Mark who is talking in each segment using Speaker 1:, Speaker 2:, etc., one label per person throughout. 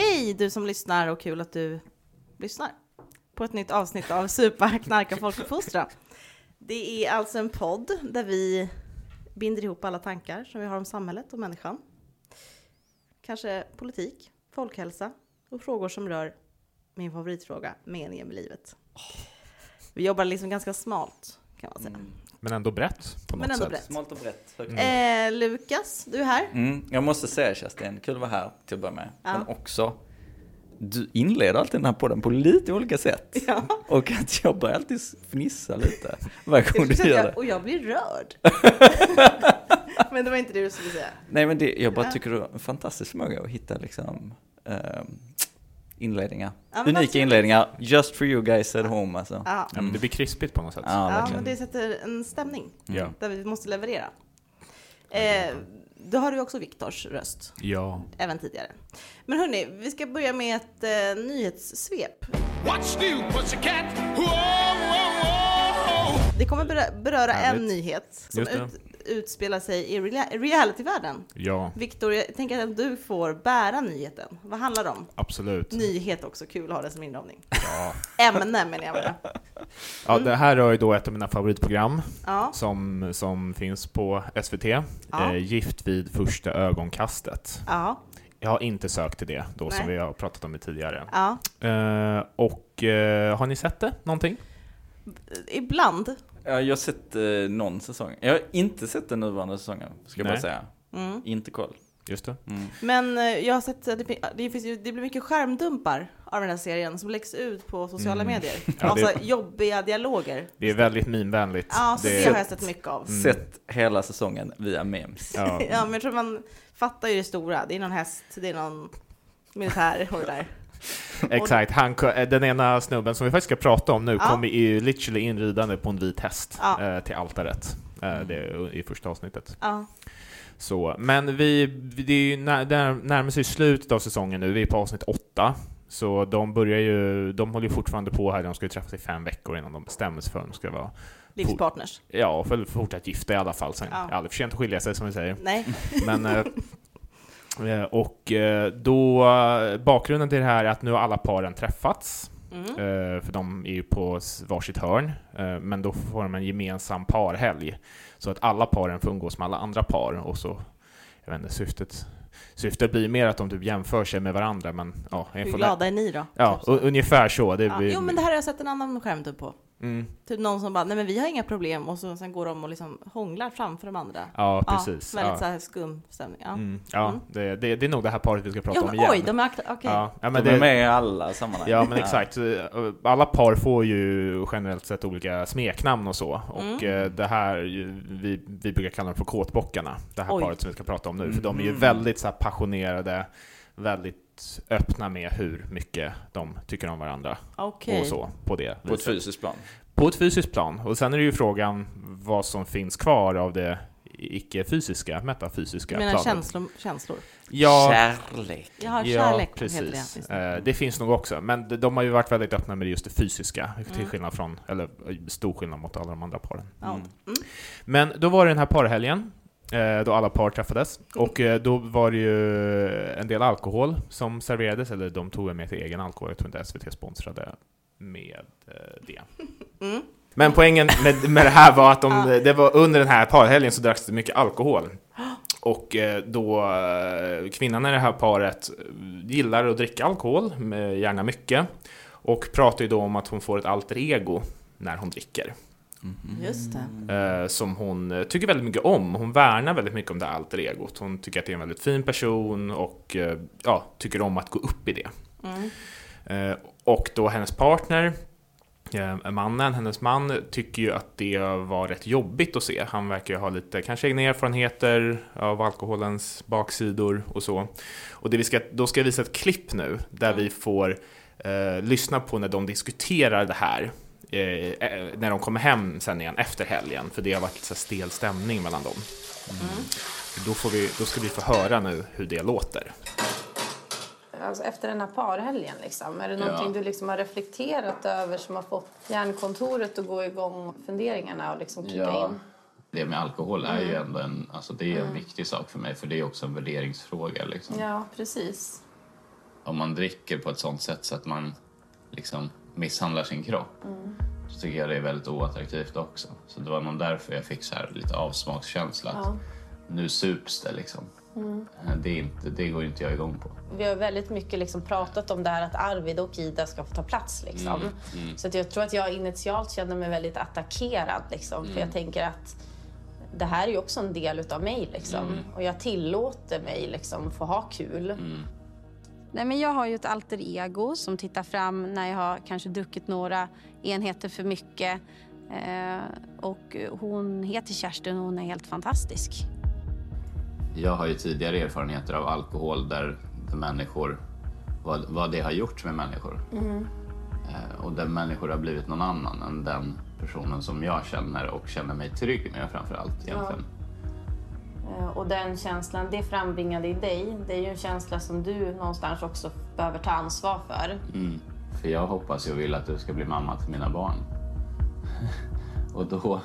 Speaker 1: Hej du som lyssnar och kul att du lyssnar på ett nytt avsnitt av Supa, knarka, folkuppfostra. Det är alltså en podd där vi binder ihop alla tankar som vi har om samhället och människan. Kanske politik, folkhälsa och frågor som rör min favoritfråga, meningen med livet. Vi jobbar liksom ganska smalt kan man säga. Mm.
Speaker 2: Men ändå brett på något
Speaker 1: Men ändå
Speaker 2: sätt.
Speaker 1: brett.
Speaker 3: Smalt och brett. högt.
Speaker 1: Eh, Lukas, du är här.
Speaker 3: Mm, jag måste säga Kerstin, kul att vara här till att börja med.
Speaker 1: Ja.
Speaker 3: Men också, du inleder alltid den här podden på lite olika sätt.
Speaker 1: Ja.
Speaker 3: Och att jag börjar alltid fnissa lite varje gång du gör det.
Speaker 1: och jag blir rörd. Men det var inte det du skulle säga.
Speaker 3: Nej men det, jag bara tycker du har en fantastisk förmåga att hitta liksom ehm, inledningar.
Speaker 1: Ja,
Speaker 3: Unika inledningar, just for you guys at home alltså.
Speaker 1: Ja,
Speaker 2: Ja, men det blir krispigt på något sätt.
Speaker 3: Ja,
Speaker 1: ja men det sätter en stämning
Speaker 2: Ja.
Speaker 1: där vi måste leverera. Eh, då har du också Viktors röst,
Speaker 2: ja.
Speaker 1: även tidigare. Men hörni, vi ska börja med ett eh, nyhetssvep.
Speaker 4: What's new, pussycat? Whoa, whoa, whoa.
Speaker 1: Det kommer berö- beröra en nyhet som ut, utspelar sig i rea- realityvärlden.
Speaker 2: Ja,
Speaker 1: Viktor, jag tänker att du får bära nyheten. Vad handlar det om?
Speaker 2: absolut.
Speaker 1: Nyhet också, kul att ha det som inramning.
Speaker 2: Ja.
Speaker 1: Ämne menar jag bara.
Speaker 2: ja, det här ju då ett av mina favoritprogram
Speaker 1: Ja,
Speaker 2: som, som finns på SVT.
Speaker 1: Ja.
Speaker 2: Eh, Gift vid första ögonkastet.
Speaker 1: ja,
Speaker 2: Jag har inte sökt till det då som
Speaker 1: Nej.
Speaker 2: vi har pratat om det tidigare.
Speaker 1: ja.
Speaker 2: Eh, och eh, har ni sett det någonting?
Speaker 1: Ibland.
Speaker 3: Ja, jag har sett eh, någon säsong. Jag har inte sett den nuvarande säsongen, ska jag bara säga.
Speaker 1: Mm.
Speaker 3: Inte koll.
Speaker 2: Just det.
Speaker 3: Mm.
Speaker 1: Men eh, jag har sett att det, det, finns ju, det blir mycket skärmdumpar av den här serien som läggs ut på sociala
Speaker 2: Mm.
Speaker 1: medier.
Speaker 2: Ja, det-
Speaker 1: jobbiga dialoger.
Speaker 2: Det är väldigt minvänligt.
Speaker 1: Ja, så det,
Speaker 2: det,
Speaker 1: har jag sett mycket av.
Speaker 2: Mm.
Speaker 3: Sett hela säsongen via memes.
Speaker 2: ja.
Speaker 1: Ja, men jag tror man fattar ju det stora. Det är någon häst, det är någon militär och det där.
Speaker 2: Exakt, han, eh, den ena snubben som vi faktiskt ska prata om nu
Speaker 1: Ja.
Speaker 2: kommer ju literally inridande på en vit häst
Speaker 1: Ja.
Speaker 2: eh, till altaret. Eh, det är i första avsnittet.
Speaker 1: Ja,
Speaker 2: Så, men vi, det är ju när, där, närmar sig slutet av säsongen nu, vi är på avsnitt åtta. Så de börjar ju, de håller ju fortfarande på här, de ska ju träffas i fem veckor innan de bestämmer sig för om de ska vara,
Speaker 1: livspartners.
Speaker 2: ja, för fortsatt gifta i alla fall. Sen,
Speaker 1: Ja.
Speaker 2: ja. Aldrig för sent att skilja sig som vi säger.
Speaker 1: Nej.
Speaker 2: Men, eh, och eh, då, eh, bakgrunden till det här är att nu har alla paren träffats.
Speaker 1: Mm.
Speaker 2: Eh, för de är ju på varsitt hörn, eh, men då får de en gemensam parhelg. Så att alla paren får umgås med alla andra par och så, jag vet inte, syftet, syftet blir mer att de typ jämför sig med varandra, men ja.
Speaker 1: Hur glada är ni då?
Speaker 2: Ja,
Speaker 1: Typ
Speaker 2: ungefär så. Det
Speaker 1: Ja.
Speaker 2: blir,
Speaker 1: Jo, men det här har jag sett en annan skärmdump på.
Speaker 2: Mm,
Speaker 1: Typ någon som bara, nej men vi har inga problem och så, sen går de och liksom hånglar framför de andra.
Speaker 2: ja, precis.
Speaker 1: väldigt
Speaker 2: ja.
Speaker 1: så här skum stämning. Ja.
Speaker 2: Mm, ja,
Speaker 1: Mm.
Speaker 2: Det, det, det är nog det här paret vi ska prata
Speaker 1: Ja,
Speaker 2: om igen.
Speaker 1: oj, de är akta, okej.
Speaker 2: ja, ja,
Speaker 3: De
Speaker 2: men
Speaker 3: är
Speaker 2: det,
Speaker 3: med i alla sammanhang.
Speaker 2: Ja men exakt. Alla par får ju generellt sett olika smeknamn och så. Och
Speaker 1: Mm.
Speaker 2: eh, det här, vi, vi brukar kalla dem för kåtbockarna. Det här
Speaker 1: Oj.
Speaker 2: paret som vi ska prata om nu. För de är ju
Speaker 3: Mm.
Speaker 2: väldigt så här, passionerade, väldigt öppna med hur mycket de tycker om varandra.
Speaker 1: Okej.
Speaker 2: Och så, på det
Speaker 3: På ett fysiskt plan.
Speaker 2: På ett fysiskt plan. Och sen är det ju frågan vad som finns kvar av det icke-fysiska, metafysiska
Speaker 1: Du menar
Speaker 2: planet.
Speaker 1: känslor? känslor?
Speaker 2: Ja,
Speaker 3: Kärlek.
Speaker 1: Jag har
Speaker 2: Ja,
Speaker 1: kärlek,
Speaker 2: precis.
Speaker 1: det.
Speaker 2: Eh, det finns nog också, men de- de har ju varit väldigt öppna med just det fysiska, till
Speaker 1: Mm.
Speaker 2: skillnad från, eller eh, stor skillnad mot alla de andra paren.
Speaker 3: Mm.
Speaker 1: Mm.
Speaker 2: Men då var det den här parhelgen, då alla par träffades, och eh, då var det ju en del alkohol som serverades, eller de tog med till egen alkohol, jag tror inte SVT sponsrade med eh, det.
Speaker 1: Mm.
Speaker 2: Men poängen med, med det här var att de, det var under den här parhelgen så dracks det mycket alkohol. Och eh, då eh, kvinnan i det här paret eh, gillar att dricka alkohol, gärna mycket. Och pratar ju då om att hon får ett alter ego när hon dricker. Eh, som hon eh, tycker väldigt mycket om. Hon värnar väldigt mycket om det alter egot. Hon tycker att det är en väldigt fin person och eh, ja, tycker om att gå upp i det.
Speaker 1: Mm.
Speaker 2: Och då hennes partner, mannen, hennes man, tycker ju att det var rätt jobbigt att se. Han verkar ju ha lite, kanske egna erfarenheter av alkoholens baksidor och så. Och det vi ska, då ska jag visa ett klipp nu, där vi får eh, lyssna på när de diskuterar det här. Eh, eh, när de kommer hem sen igen efter helgen, för det har varit så stel stämning mellan dem. Då, får vi, då ska vi få höra nu hur det låter.
Speaker 5: Alltså efter den här parhelgen, liksom, är det någonting
Speaker 6: Ja.
Speaker 5: du liksom har reflekterat över som har fått hjärnkontoret att gå igång funderingarna och liksom kicka
Speaker 6: Ja,
Speaker 5: in?
Speaker 6: det med alkohol är ju ändå en, alltså det är en viktig sak för mig för det är också en värderingsfråga. Liksom.
Speaker 5: Ja, precis.
Speaker 6: om man dricker på ett sånt sätt så att man liksom misshandlar sin kropp så tycker jag det är väldigt oattraktivt också. Så det var nog därför jag fick så här lite avsmakskänsla. Att Nu sups det liksom. Det, är inte, det går inte jag igång på.
Speaker 5: Vi har väldigt mycket liksom pratat om det här att Arvid och Ida ska få ta plats. Liksom. Så att jag tror att jag initialt känner mig väldigt attackerad. Liksom, För jag tänker att det här är ju också en del utav mig. Liksom. Och jag tillåter mig liksom, få ha kul.
Speaker 7: Nej, men jag har ju ett alter ego som tittar fram när jag har kanske druckit några enheter för mycket. Eh, och hon heter Kerstin och hon är helt fantastisk.
Speaker 6: Jag har ju tidigare erfarenheter av alkohol där människor, vad, vad det har gjort med människor. Eh, och där människor har blivit någon annan än den personen som jag känner och känner mig trygg med framför allt egentligen.
Speaker 5: Eh, Och den känslan det frambringade i dig, det är ju en känsla som du någonstans också behöver ta ansvar för.
Speaker 6: Mm. För jag hoppas och vill att du ska bli mamma till mina barn. och då,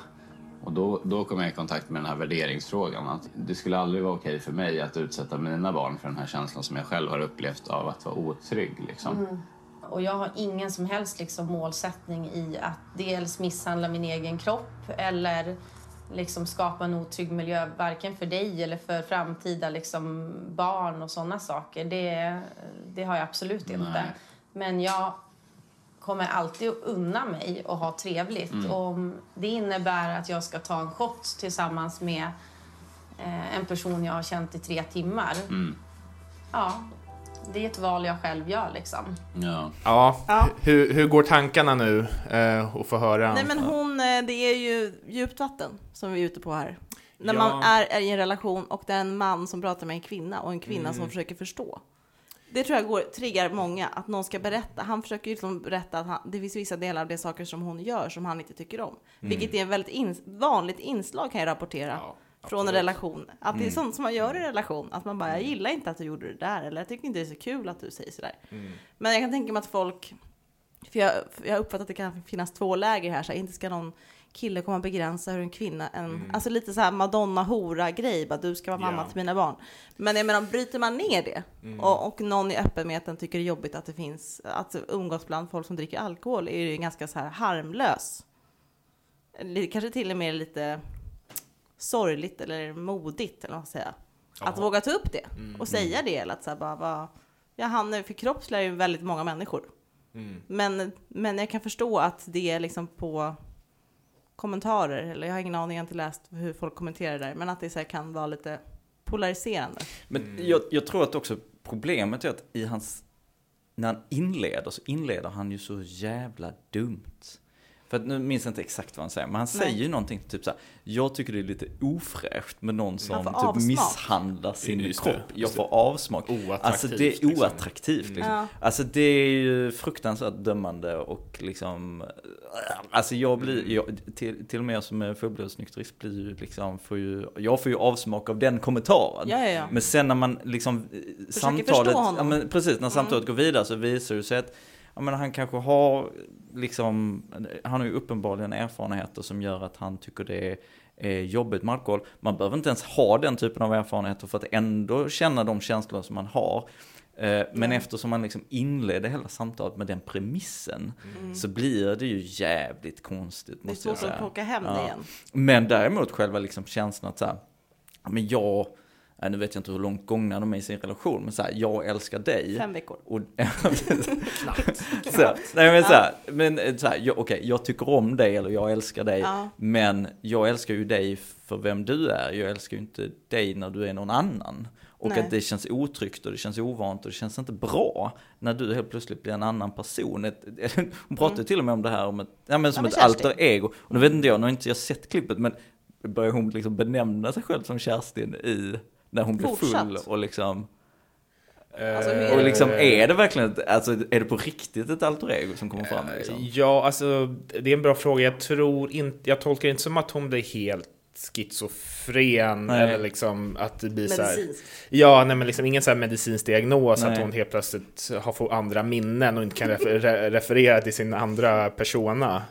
Speaker 6: och då, då kom jag i kontakt med den här värderingsfrågan. Att det skulle aldrig vara okej för mig att utsätta mina barn för den här känslan som jag själv har upplevt av att vara otrygg. Liksom.
Speaker 5: Och jag har ingen som helst liksom målsättning i att dels misshandla min egen kropp eller liksom skapa en otrygg miljö varken för dig eller för framtida liksom barn och sådana saker. Det, det har jag absolut inte.
Speaker 6: Nej.
Speaker 5: Men jag kommer alltid att unna mig och ha trevligt. Och om det innebär att jag ska ta en shot tillsammans med eh, en person jag har känt i tre timmar. Ja, det är ett val jag själv gör liksom.
Speaker 6: Ja.
Speaker 2: Ja,
Speaker 1: Ja.
Speaker 2: Hur, hur går tankarna nu? Eh, och få höra.
Speaker 1: Nej men hon, eh, det är ju djupt vatten som vi är ute på här. När
Speaker 2: Ja.
Speaker 1: man är, är i en relation och det är en man som pratar med en kvinna och en kvinna
Speaker 2: Mm.
Speaker 1: som försöker förstå. Det tror jag går, triggar många, att någon ska berätta. Han försöker ju liksom berätta att han, det finns vissa delar av de saker som hon gör som han inte tycker om. Vilket är ett väldigt ins- vanligt inslag kan jag rapportera.
Speaker 2: Mm. Ja,
Speaker 1: från en
Speaker 2: absolut. Mm.
Speaker 1: relation. Att det är sånt som man gör i relation. Att man bara, jag gillar inte att du gjorde det där. Eller jag tycker inte det är så kul att du säger sådär.
Speaker 2: Mm.
Speaker 1: Men jag kan tänka mig att folk, för jag, för jag har uppfattat att det kan finnas två läger här. Så här, inte ska någon kille komma begränsa hur en kvinna, en, alltså lite så här Madonna-hora-grej, bara du ska vara mamma
Speaker 2: Mm. Ja.
Speaker 1: till mina barn. Men jag menar, bryter man ner det
Speaker 2: Mm.
Speaker 1: och, och någon är öppen med att den tycker det är jobbigt att det finns, att umgås bland folk som dricker alkohol är ju ganska så här harmlös. Kanske till och med lite sorgligt eller modigt eller vad man ska säga. Att våga ta upp det
Speaker 2: Mm,
Speaker 1: och säga det. Eller att så här bara, bara, ja, han förkroppsligar ju väldigt många människor.
Speaker 2: Mm.
Speaker 1: Men, men jag kan förstå att det är liksom på kommentarer, eller jag har ingen aning, jag har inte läst hur folk kommenterar där, men att det så här kan vara lite polariserande.
Speaker 3: Men jag, jag tror att också problemet är att i hans, när han inleder så inleder han ju så jävla dumt. För att nu minns jag inte exakt vad han säger, men han
Speaker 1: Nej.
Speaker 3: säger ju någonting typ så här, jag tycker det är lite ofräscht med någon som typ
Speaker 1: avsmak.
Speaker 3: misshandlar sin
Speaker 2: Just det,
Speaker 3: kropp. Jag
Speaker 2: just
Speaker 3: får avsmak. Alltså det är
Speaker 2: liksom.
Speaker 3: oattraktivt. Liksom.
Speaker 1: Ja.
Speaker 3: Alltså det är ju fruktansvärt dömande och liksom, alltså jag blir,
Speaker 2: Mm.
Speaker 3: jag, till, till och med jag som är fullblodsnykterist blir ju liksom, får ju, jag får ju avsmak av den kommentaren.
Speaker 1: Ja, ja, ja.
Speaker 3: Men sen när man liksom
Speaker 1: förstå
Speaker 3: samtalet.
Speaker 1: Mm.
Speaker 3: ja, men precis, när samtalet går vidare så visar det sig att ja, men han kanske har liksom, han har ju uppenbarligen erfarenheter som gör att han tycker det är, jobbigt med alkohol. Man behöver inte ens ha den typen av erfarenheter för att ändå känna de känslor som man har. Eh, Men eftersom man liksom inledde hela samtalet med den premissen så blir det ju jävligt konstigt
Speaker 1: Mm. Det är svårt att plocka hem det
Speaker 3: Ja.
Speaker 1: igen.
Speaker 3: Men däremot själva liksom känslan att så här, ja, men jag, nej, nu vet jag inte hur långt gångna de är i sin relation, men så här, jag älskar dig.
Speaker 1: Fem veckor.
Speaker 3: Och, så, här, nej men så här, men eh, så här, jag, okej, jag tycker om dig eller jag älskar dig,
Speaker 1: Ja.
Speaker 3: men jag älskar ju dig för vem du är, jag älskar ju inte dig när du är någon annan. Och
Speaker 1: Nej.
Speaker 3: att det känns otryggt och det känns ovant och det känns inte bra när du helt plötsligt blir en annan person. Ett, hon pratar ju till och med om det här om ett, ja, men som
Speaker 1: men
Speaker 3: ett alter ego. Och nu vet inte jag, nu har inte jag sett klippet, men börjar hon liksom benämna sig själv som Kerstin i, när hon blir full
Speaker 1: Fortsatt.
Speaker 3: och liksom
Speaker 1: Alltså,
Speaker 3: och liksom, är det verkligen, ett, alltså är det på riktigt ett alter ego som kommer fram? Liksom?
Speaker 2: Ja, alltså det är en bra fråga. Jag tror inte, jag tolkar inte som att hon blir helt schizofren
Speaker 3: Nej.
Speaker 2: eller liksom att det blir så här. Ja, nej men liksom ingen så här medicinsk diagnos att
Speaker 3: Nej.
Speaker 2: hon helt plötsligt har fått andra minnen och inte kan refer- re- referera till sin andra persona.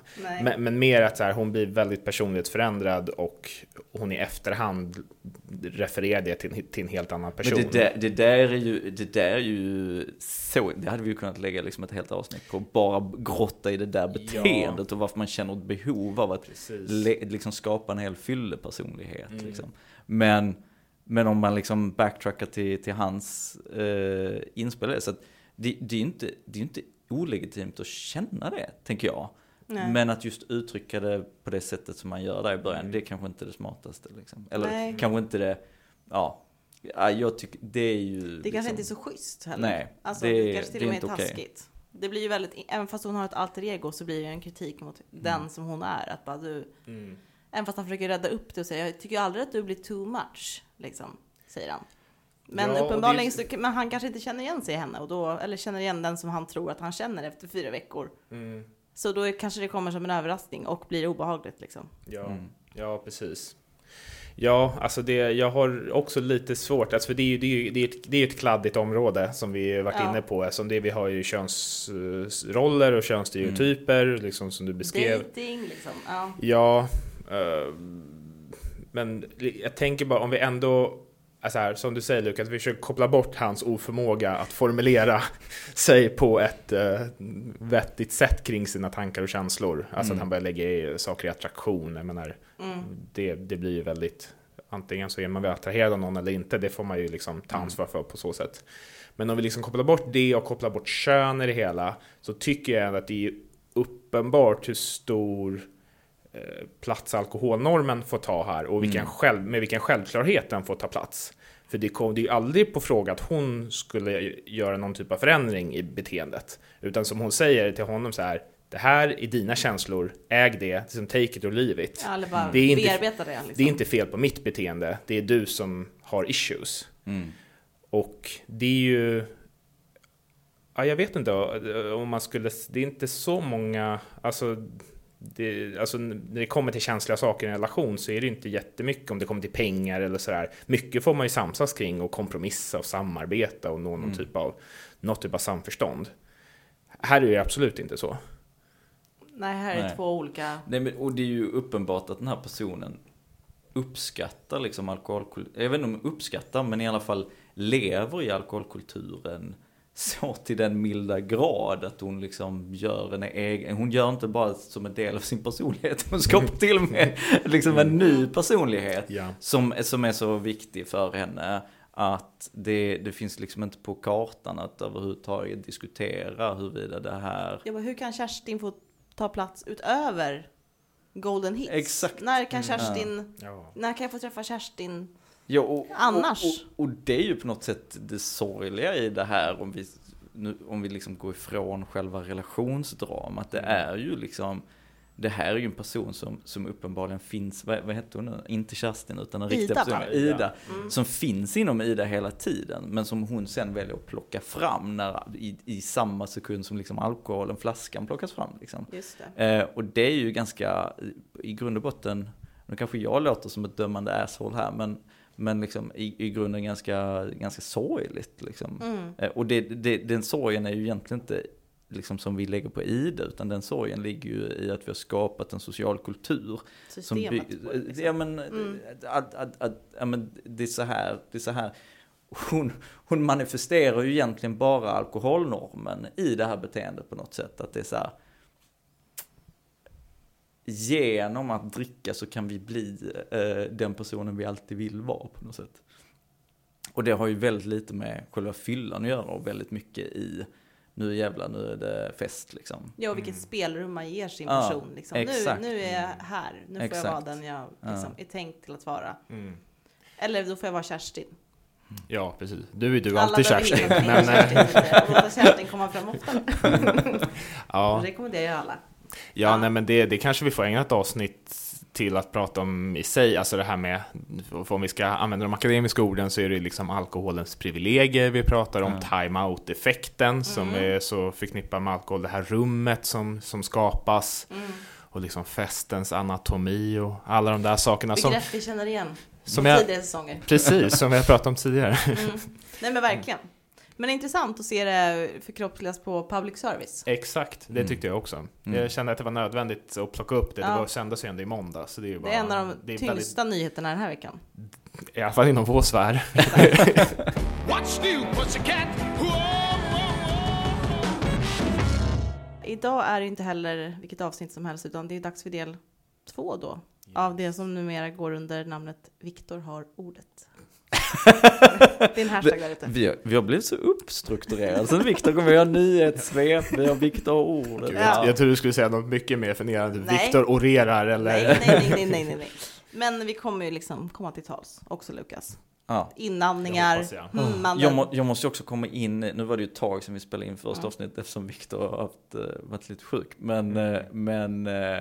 Speaker 2: Men, men mer att så här, hon blir väldigt personlighetsförändrad och hon i efterhand refererar det till, till en helt annan person.
Speaker 3: Men det där, det där är ju, det där är ju så, det hade vi ju kunnat lägga liksom ett helt avsnitt på, bara grotta i det där beteendet och varför man känner ett behov av att le, liksom skapa en hel fyllepersonlighet.
Speaker 2: Mm.
Speaker 3: Liksom. Men, men om man liksom backtrackar till, till hans eh, inspel, så att det, det är ju inte, det är ju inte olegitimt att känna det, tänker jag.
Speaker 1: Nej.
Speaker 3: Men att just uttrycka det på det sättet som man gör där i början, det är kanske inte det smartaste. Liksom. Eller
Speaker 1: Nej.
Speaker 3: kanske inte det, ja. ja jag tycker, det är ju...
Speaker 1: Det
Speaker 3: liksom,
Speaker 1: kanske inte är så schysst heller.
Speaker 3: Nej,
Speaker 1: alltså,
Speaker 3: det
Speaker 1: det,
Speaker 3: är-
Speaker 1: kanske till
Speaker 3: det
Speaker 1: och
Speaker 3: är
Speaker 1: med är taskigt. Det blir ju väldigt, även fast hon har ett alter ego så blir det en kritik mot
Speaker 3: Mm.
Speaker 1: den som hon är. Att bara du,
Speaker 2: Mm.
Speaker 1: Även fast han försöker rädda upp det och säga, jag tycker aldrig att du blir too much, liksom, säger han. Men
Speaker 2: Ja,
Speaker 1: uppenbarligen,
Speaker 2: det
Speaker 1: så, men han kanske inte känner igen sig i henne och då, eller känner igen den som han tror att han känner efter fyra veckor.
Speaker 2: Mm.
Speaker 1: Så då är, kanske det kommer som en överraskning och blir obehagligt liksom.
Speaker 2: Ja,
Speaker 3: Mm.
Speaker 2: ja precis. Ja, alltså det, jag har också lite svårt, alltså för det är ju det är, det är, ett, det är ett kladdigt område som vi varit
Speaker 1: Ja.
Speaker 2: inne på. Som det, vi har ju könsroller och könsstereotyper, liksom som du beskrev.
Speaker 1: Dating liksom. Ja.
Speaker 2: Ja, men jag tänker bara om vi ändå, alltså här, som du säger Lukas, att vi försöker koppla bort hans oförmåga att formulera sig på ett uh, vettigt sätt kring sina tankar och känslor. Alltså
Speaker 3: Mm.
Speaker 2: att han börjar lägga i saker i attraktion. Jag menar,
Speaker 1: Mm.
Speaker 2: det, det blir ju väldigt, antingen så är man väl attraherad av någon eller inte, det får man ju liksom ta ansvar för på så sätt. Men om vi liksom kopplar bort det och kopplar bort kön i det hela, så tycker jag att det är uppenbart hur stor eh, plats alkoholnormen får ta här och vilken
Speaker 3: Mm.
Speaker 2: själv, med vilken självklarhet den får ta plats. För det kom det är ju aldrig på fråga att hon skulle göra någon typ av förändring i beteendet. Utan som hon säger till honom så här, det här är dina känslor, äg det, liksom take it or leave it.
Speaker 1: Ja,
Speaker 2: Det är inte-
Speaker 1: det. Liksom.
Speaker 2: Det är inte fel på mitt beteende, det är du som har issues.
Speaker 3: Mm.
Speaker 2: Och det är ju... Ja, jag vet inte om man skulle... Det är inte så många... Alltså, det, alltså när det kommer till känsliga saker i en relation så är det inte jättemycket om det kommer till pengar eller sådär. Mycket får man ju samsas kring och kompromissa och samarbeta och nå någon
Speaker 3: Mm.
Speaker 2: typ av, något typ av samförstånd. Här är det absolut inte så.
Speaker 1: Nej, här är
Speaker 3: Nej.
Speaker 1: två olika...
Speaker 3: Nej, men, och det är ju uppenbart att den här personen uppskattar liksom alkoholkultur. Jag vet inte om uppskattar, men i alla fall lever i alkoholkulturen så till den milda grad att hon liksom gör en egen, hon gör inte bara som en del av sin personlighet, hon skapar till och med liksom en ny personlighet
Speaker 2: Ja.
Speaker 3: som, som är så viktig för henne att det, det finns liksom inte på kartan att överhuvudtaget diskutera huruvida det här
Speaker 1: Jag bara, hur kan Kerstin få ta plats utöver Golden Hits?
Speaker 3: Exakt.
Speaker 1: När kan Kerstin...
Speaker 2: Ja.
Speaker 1: När kan jag få träffa Kerstin?
Speaker 3: Ja, och,
Speaker 1: Annars?
Speaker 3: Och, och, och det är ju på något sätt det sorgliga i det här om vi, nu, om vi liksom går ifrån själva relationsdramat. Det är ju liksom, det här är ju en person som, som uppenbarligen finns, vad, vad hette hon nu? Inte Kerstin utan en riktig
Speaker 1: Ida?
Speaker 3: Ida. Som finns inom Ida hela tiden, men som hon sen väljer att plocka fram när, i, i samma sekund som liksom alkoholen, flaskan plockas fram. Liksom.
Speaker 1: Det.
Speaker 3: Eh, och det är ju ganska, i grund och botten, nu kanske jag låter som ett dömande asshole här, men, men liksom i, i grunden ganska, ganska sorgligt. Liksom.
Speaker 1: Mm.
Speaker 3: Eh, och det, det, den sorgen är ju egentligen inte liksom som vi lägger på Ida, utan den sorgen ligger ju i att vi har skapat en social kultur. Som
Speaker 1: Systemet.
Speaker 3: by-
Speaker 1: på det, liksom.
Speaker 3: ja, men,
Speaker 1: Mm.
Speaker 3: att, att, att, ja, men det är så här, det är så här. Hon, hon manifesterar ju egentligen bara alkoholnormen i det här beteendet på något sätt. Att det är så här, genom att dricka så kan vi bli eh, den personen vi alltid vill vara på något sätt. Och det har ju väldigt lite med själva fyllan att göra och väldigt mycket i nu jävlar, nu är det fest liksom.
Speaker 1: Ja, och vilket spelrum man ger sin
Speaker 3: Ja,
Speaker 1: person. Liksom. Nu,
Speaker 3: exakt.
Speaker 1: nu är jag här. Nu får jag vara den jag liksom, är tänkt till att vara.
Speaker 2: Mm.
Speaker 1: Eller då får jag vara Kerstin.
Speaker 2: ja, precis. Du är du
Speaker 1: Alla
Speaker 2: alltid Kerstin. Men, eh,
Speaker 1: Kerstin lite och låta Kerstin komma fram oftare.
Speaker 2: ja.
Speaker 1: Det rekommenderar jag alla.
Speaker 2: Ja,
Speaker 1: Ja.
Speaker 2: nej men det, det kanske vi får ägna ett avsnitt till att prata om i sig, alltså det här med, om vi ska använda de akademiska orden så är det liksom alkoholens privilegier, vi pratar om
Speaker 3: Mm.
Speaker 2: time-out-effekten som är så förknippad med alkohol, det här rummet som, som skapas. och liksom festens anatomi och alla de där sakerna som,
Speaker 1: Begrepp vi känner igen
Speaker 2: som jag,
Speaker 1: tidigare säsonger.
Speaker 2: precis, som vi har pratat om tidigare.
Speaker 1: Mm. Nej men verkligen. Men det är intressant att se det förkroppsligas på public service.
Speaker 2: Exakt, det
Speaker 3: Mm.
Speaker 2: tyckte jag också.
Speaker 3: Mm.
Speaker 2: Jag kände att det var nödvändigt att plocka upp det. Det
Speaker 1: Ja.
Speaker 2: var, sändes ju ändå i måndag. Så det är bara,
Speaker 1: Det är en av
Speaker 2: det
Speaker 1: de
Speaker 2: är
Speaker 1: tyngsta nyheterna den här veckan.
Speaker 2: väldigt, I alla fall inom vår sfär.
Speaker 1: Idag är det inte heller vilket avsnitt som helst, utan det är dags för del två då. Av det som numera går under namnet Viktor har ordet. Det är en hashtag där ute.
Speaker 3: Vi har, vi har blivit så uppstrukturerade sen Viktor kom, vi har nyhetssvep, vi har Viktor ordet.
Speaker 2: Gud,
Speaker 1: Ja.
Speaker 2: jag, jag tror du skulle säga något mycket mer förnedrande. Viktor orerar eller...
Speaker 1: Nej, nej, nej, nej, nej, nej. Men vi kommer ju liksom komma till tals också Lukas.
Speaker 3: Ja.
Speaker 1: Inandningar,
Speaker 2: Jag ja.
Speaker 1: hummanden.
Speaker 3: Jag, må, jag måste ju också komma in, nu var det ju ett tag sedan vi spelade in första
Speaker 1: Mm.
Speaker 3: avsnittet eftersom Viktor har haft, eh, varit lite sjuk. Men, eh, men eh,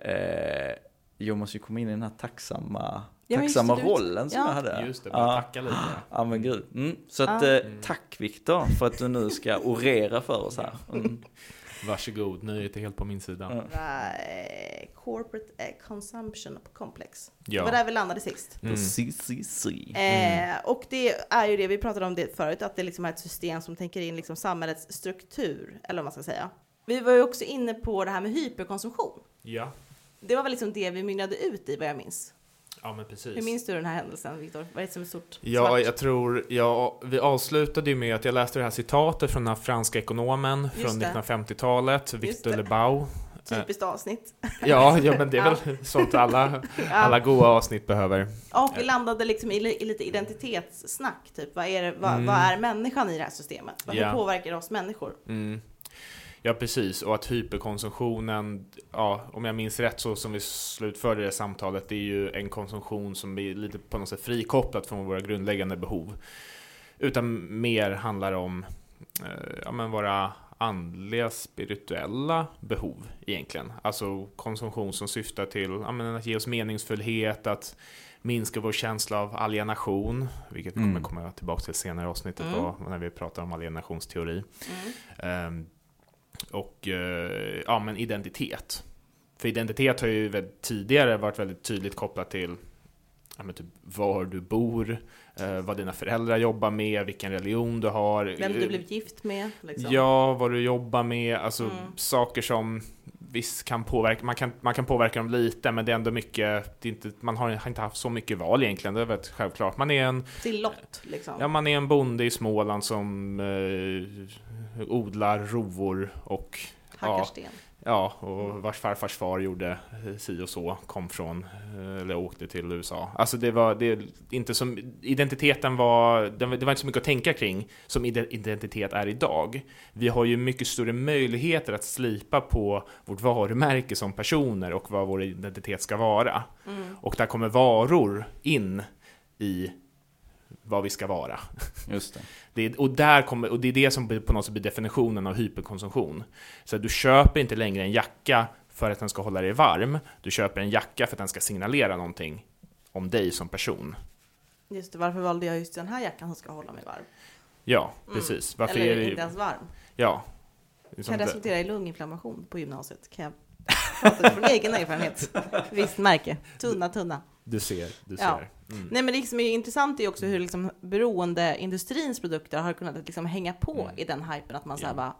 Speaker 3: eh, jag måste ju komma in i den här tacksamma,
Speaker 1: Ja,
Speaker 3: tacksamma
Speaker 1: det, du-
Speaker 3: rollen som
Speaker 1: ja.
Speaker 3: jag hade.
Speaker 2: Just det, bara
Speaker 3: Ja.
Speaker 2: tacka lite.
Speaker 3: Ja men gud. Mm. Så att, eh, tack Viktor för att du nu ska orera för oss här. Mm.
Speaker 2: Varsågod, nöjet är helt på min sida.
Speaker 3: Ja.
Speaker 1: Corporate eh, Consumption Complex. Det
Speaker 2: Ja.
Speaker 1: var där vi landade sist.
Speaker 2: Mm.
Speaker 3: CCC.
Speaker 1: Eh, och det är ju det, vi pratade om det förut, att det liksom är ett system som tänker in liksom samhällets struktur, eller vad man ska säga. Vi var ju också inne på det här med hyperkonsumtion.
Speaker 2: Ja.
Speaker 1: Det var väl liksom det vi mynnade ut i vad jag minns.
Speaker 2: Ja, men precis.
Speaker 1: Hur minns du den här händelsen, Viktor? Vad är det som är stort?
Speaker 2: Ja,
Speaker 1: svart?
Speaker 2: jag tror, ja, vi avslutade ju med att jag läste det här citatet från den här franska ekonomen från
Speaker 1: det.
Speaker 2: 1950-talet, Victor. Lebau.
Speaker 1: Typiskt avsnitt.
Speaker 2: Ja, ja, men det är väl sånt alla, alla goda avsnitt behöver.
Speaker 1: Och vi landade liksom i, i lite identitetssnack, typ. Vad är, det, vad,
Speaker 2: Mm.
Speaker 1: vad är människan i det här systemet? Vad- Hur
Speaker 2: Ja.
Speaker 1: påverkar det oss människor?
Speaker 2: Mm. Ja, precis. Och att hyperkonsumtionen, ja, om jag minns rätt så som vi slutförde det samtalet, det är ju en konsumtion som är lite på något sätt frikopplat från våra grundläggande behov. Utan mer handlar om eh, ja, men våra andliga, spirituella behov egentligen. Alltså konsumtion som syftar till ja, men att ge oss meningsfullhet, att minska vår känsla av alienation, vilket vi
Speaker 3: Mm.
Speaker 2: kommer komma tillbaka till senare i avsnittet
Speaker 1: Mm.
Speaker 2: då, när vi pratar om alienationsteori.
Speaker 1: Mm.
Speaker 2: Ehm, och eh, ja, men identitet. För identitet har ju tidigare varit väldigt tydligt kopplat till ja, men typ var du bor, eh, vad dina föräldrar jobbar med, vilken religion du har.
Speaker 1: Vem du blev gift med? Liksom.
Speaker 2: Ja, vad du jobbar med, alltså
Speaker 1: Mm.
Speaker 2: saker som visst kan påverka, man kan, man kan påverka dem lite, men det är ändå mycket, det inte, man har, har inte haft så mycket val egentligen, det är väldigt självklart. Man är en,
Speaker 1: Till lott, liksom.
Speaker 2: ja, man är en bonde i Småland som eh, odlar rovor och
Speaker 1: Hackar
Speaker 2: ja,
Speaker 1: sten.
Speaker 2: Ja, och vars farfars far gjorde si och så, kom från, eh, eller åkte till USA. Alltså det var, det inte som, identiteten var, det var inte så mycket att tänka kring som ide- identitet är idag. Vi har ju mycket större möjligheter att slipa på vårt varumärke som personer och vad vår identitet ska vara.
Speaker 1: Mm.
Speaker 2: Och där kommer varor in i vad vi ska vara.
Speaker 3: Just det.
Speaker 2: Det är, och, där kommer, och det är det som på något sätt blir definitionen av hyperkonsumtion. Så att du köper inte längre en jacka för att den ska hålla dig varm. Du köper en jacka för att den ska signalera någonting om dig som person.
Speaker 1: Just det, varför valde jag just den här jackan som ska hålla mig varm?
Speaker 2: Ja,
Speaker 1: Mm.
Speaker 2: precis. Varför
Speaker 1: Eller
Speaker 2: är det,
Speaker 1: inte ens varm.
Speaker 2: Ja.
Speaker 1: Kan
Speaker 2: det-
Speaker 1: resultera i lunginflammation på gymnasiet. Kan jag prata från egen erfarenhet. Visst märke. Tunna, tunna.
Speaker 2: Du ser, du ser.
Speaker 1: Ja.
Speaker 2: Mm.
Speaker 1: Nej men det som är intressant är också hur liksom beroende industrins produkter har kunnat liksom hänga på
Speaker 2: Mm.
Speaker 1: i den hypen att man säger bara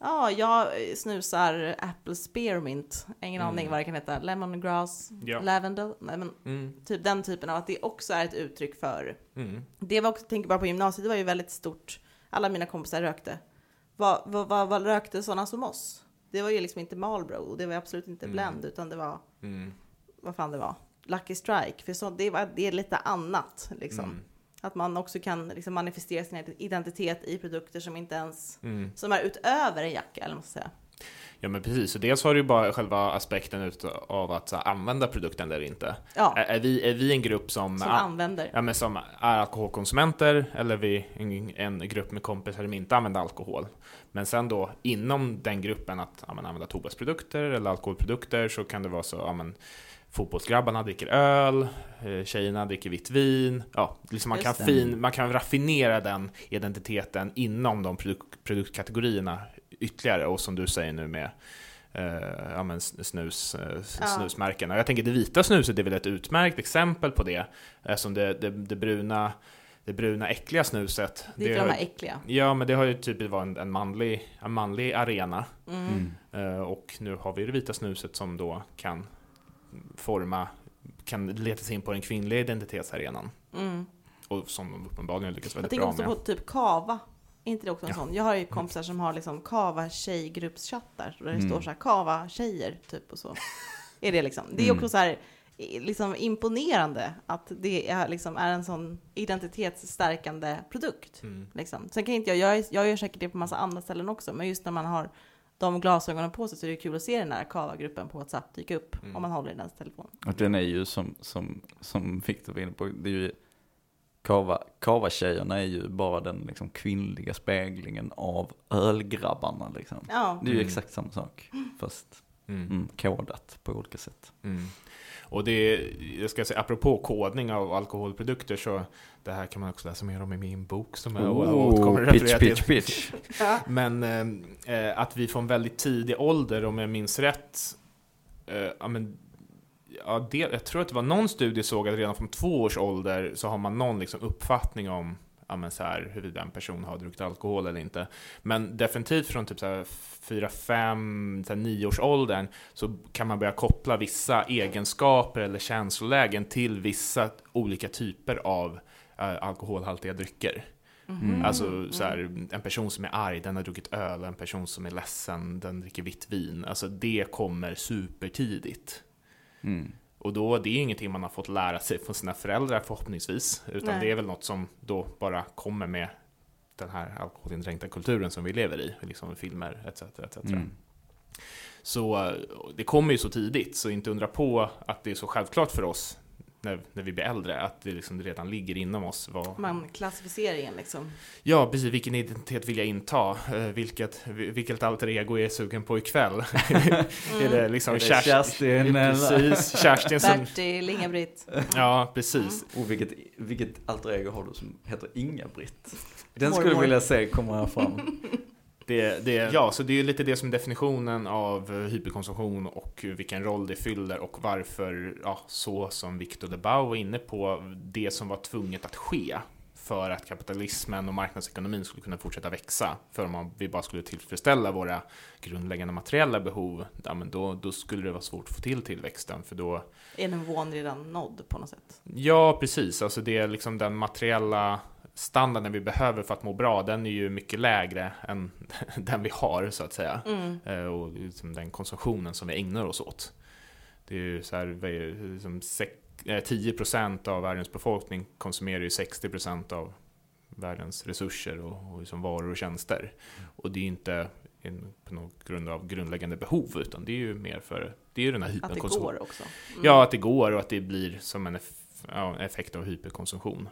Speaker 1: Ja, jag snusar Apple Spearmint. Ingen
Speaker 2: Mm.
Speaker 1: aning vad det kan heta. Lemongrass,
Speaker 2: Ja.
Speaker 1: lavendel. Nej men
Speaker 2: Mm.
Speaker 1: typ den typen av att det också är ett uttryck för
Speaker 2: Mm.
Speaker 1: Det var också, tänker bara på gymnasiet, det var ju väldigt stort. Alla mina kompisar rökte. Vad, vad, vad, vad rökte sådana som oss? Det var ju liksom inte Marlboro, det var absolut inte
Speaker 2: Mm.
Speaker 1: Blend, utan det var,
Speaker 2: Mm.
Speaker 1: vad fan det var, Lucky Strike. För så, det, det är lite annat liksom.
Speaker 2: Mm.
Speaker 1: Att man också kan liksom manifestera sin identitet i produkter som inte ens,
Speaker 2: Mm.
Speaker 1: som är utöver en jacka, eller vad man ska säga.
Speaker 2: Ja men precis, och dels har du ju bara själva aspekten utav- av att så, använda produkten eller inte.
Speaker 1: Ja,
Speaker 2: Är, är, vi, är vi en grupp som,
Speaker 1: som använder.
Speaker 2: ja, men som är alkoholkonsumenter eller är vi en, en grupp med kompisar som inte använder alkohol? Men sen då inom den gruppen att ja, använda tobaksprodukter eller alkoholprodukter så kan det vara så, ja men fotbollsgrabbarna dricker öl, eh, tjejerna dricker vitt vin. Ja, liksom man, kan
Speaker 1: det.
Speaker 2: fin, man kan raffinera den identiteten inom de produk, produktkategorierna ytterligare och som du säger nu med eh, ja, men snus, eh,
Speaker 1: Ja.
Speaker 2: snusmärken. Och jag tänker det vita snuset är väl ett utmärkt exempel på det. Eftersom det, det, det, bruna, det bruna äckliga snuset.
Speaker 1: Det är de här äckliga.
Speaker 2: Ja, men det har ju typ varit en, en, manlig, en manlig arena.
Speaker 1: Mm.
Speaker 2: Eh, och nu har vi det vita snuset som då kan forma, kan leta sig in på den kvinnliga identitetsarenan.
Speaker 1: Mm.
Speaker 2: Och som de uppenbarligen lyckas
Speaker 1: Jag
Speaker 2: väldigt
Speaker 1: tänker
Speaker 2: bra
Speaker 1: också
Speaker 2: med.
Speaker 1: på typ kava. Inte det också en
Speaker 2: Ja.
Speaker 1: sån? Jag har ju kompisar som har liksom kava tjejgruppschattar. Där det
Speaker 3: Mm.
Speaker 1: står så här kava tjejer typ och så. Är det liksom. Det är
Speaker 3: Mm.
Speaker 1: också så här liksom imponerande att det är, liksom, är en sån identitetsstärkande produkt.
Speaker 2: Mm.
Speaker 1: Liksom. Sen kan inte jag, jag, jag gör säkert det på massa andra ställen också, men just när man har de glasögonen på sig så är det kul att se den där kava-gruppen på WhatsApp dyka upp
Speaker 2: Mm.
Speaker 1: om man håller i den telefonen.
Speaker 3: Och den är ju som, som, som Victor var inne på, det är ju Kava, Kava-tjejerna är ju bara den liksom kvinnliga speglingen av ölgrabbarna liksom.
Speaker 1: Ja,
Speaker 3: Det är ju
Speaker 2: Mm.
Speaker 3: exakt samma sak, fast
Speaker 2: Mm.
Speaker 3: mm, kodat på olika sätt.
Speaker 2: Och det är, jag ska säga, apropå kodning av alkoholprodukter så det här kan man också läsa mer om i min bok som jag återkommer att
Speaker 3: pitch,
Speaker 2: referera
Speaker 3: pitch,
Speaker 2: till.
Speaker 3: pitch.
Speaker 2: Men eh, att vi från väldigt tidig ålder, om jag minns rätt, eh, ja, men, ja, det, jag tror att det var någon studie såg att redan från två års ålder så har man någon liksom, uppfattning om ja, men så här, huruvida en person har druckit alkohol eller inte. Men definitivt från typ så här 4, 5, 9 års åldern så kan man börja koppla vissa egenskaper eller känslolägen till vissa olika typer av eh, alkoholhaltiga drycker.
Speaker 3: Mm.
Speaker 2: Alltså så här, en person som är arg, den har druckit öl, en person som är ledsen, den dricker vitt vin. Alltså det kommer supertidigt.
Speaker 3: Mm.
Speaker 2: Och då, det är ingenting man har fått lära sig från sina föräldrar förhoppningsvis, utan
Speaker 1: Nej.
Speaker 2: det är väl något som då bara kommer med den här alkoholindränkta kulturen som vi lever i, liksom filmer etc. etc.
Speaker 3: Mm.
Speaker 2: Så eh, det kommer ju så tidigt, så inte undra på att det är så självklart för oss när, när vi blir äldre, att det liksom redan ligger inom oss. Vad,
Speaker 1: Man klassificeringen liksom.
Speaker 2: Ja, precis. Vilken identitet vill jag inta? Eh, Vilket, vilket alter ego är jag sugen på ikväll? är det liksom
Speaker 3: Är det
Speaker 2: Kerst-
Speaker 3: Kerstin eller-
Speaker 2: Precis, Kerstin som...
Speaker 1: Bertil, Inga-Britt.
Speaker 2: Ja, precis.
Speaker 3: Och vilket, vilket alter ego har du som heter Inga-Britt? Den skulle jag vilja se komma fram.
Speaker 2: Det, det, ja, så det är ju lite det som är definitionen av hyperkonsumtion och vilken roll det fyller och varför, ja, så som Victor Lebau var inne på, det som var tvunget att ske för att kapitalismen och marknadsekonomin skulle kunna fortsätta växa. För om man- vi bara skulle tillfredsställa våra grundläggande materiella behov, ja, men då, då skulle det vara svårt att få till tillväxten, för då
Speaker 1: Är nivån redan nådd på något sätt?
Speaker 2: Ja, precis. Alltså det är liksom den materiella standarden vi behöver för att må bra, den är ju mycket lägre än den vi har, så att säga.
Speaker 1: Mm.
Speaker 2: Eh, Och liksom den konsumtionen som vi ägnar oss åt. Det är ju så här, liksom sek- eh, 10% av världens befolkning konsumerar ju 60% av världens resurser och, och liksom varor och tjänster. Och det är ju inte en, på någon grund av grundläggande behov, utan det är ju mer för, det är ju den här
Speaker 1: Att det
Speaker 2: hyperkonsumtionen.
Speaker 1: går också. Mm.
Speaker 2: Ja, att det går och att det blir som en eff- ja, effekt av hyperkonsumtion.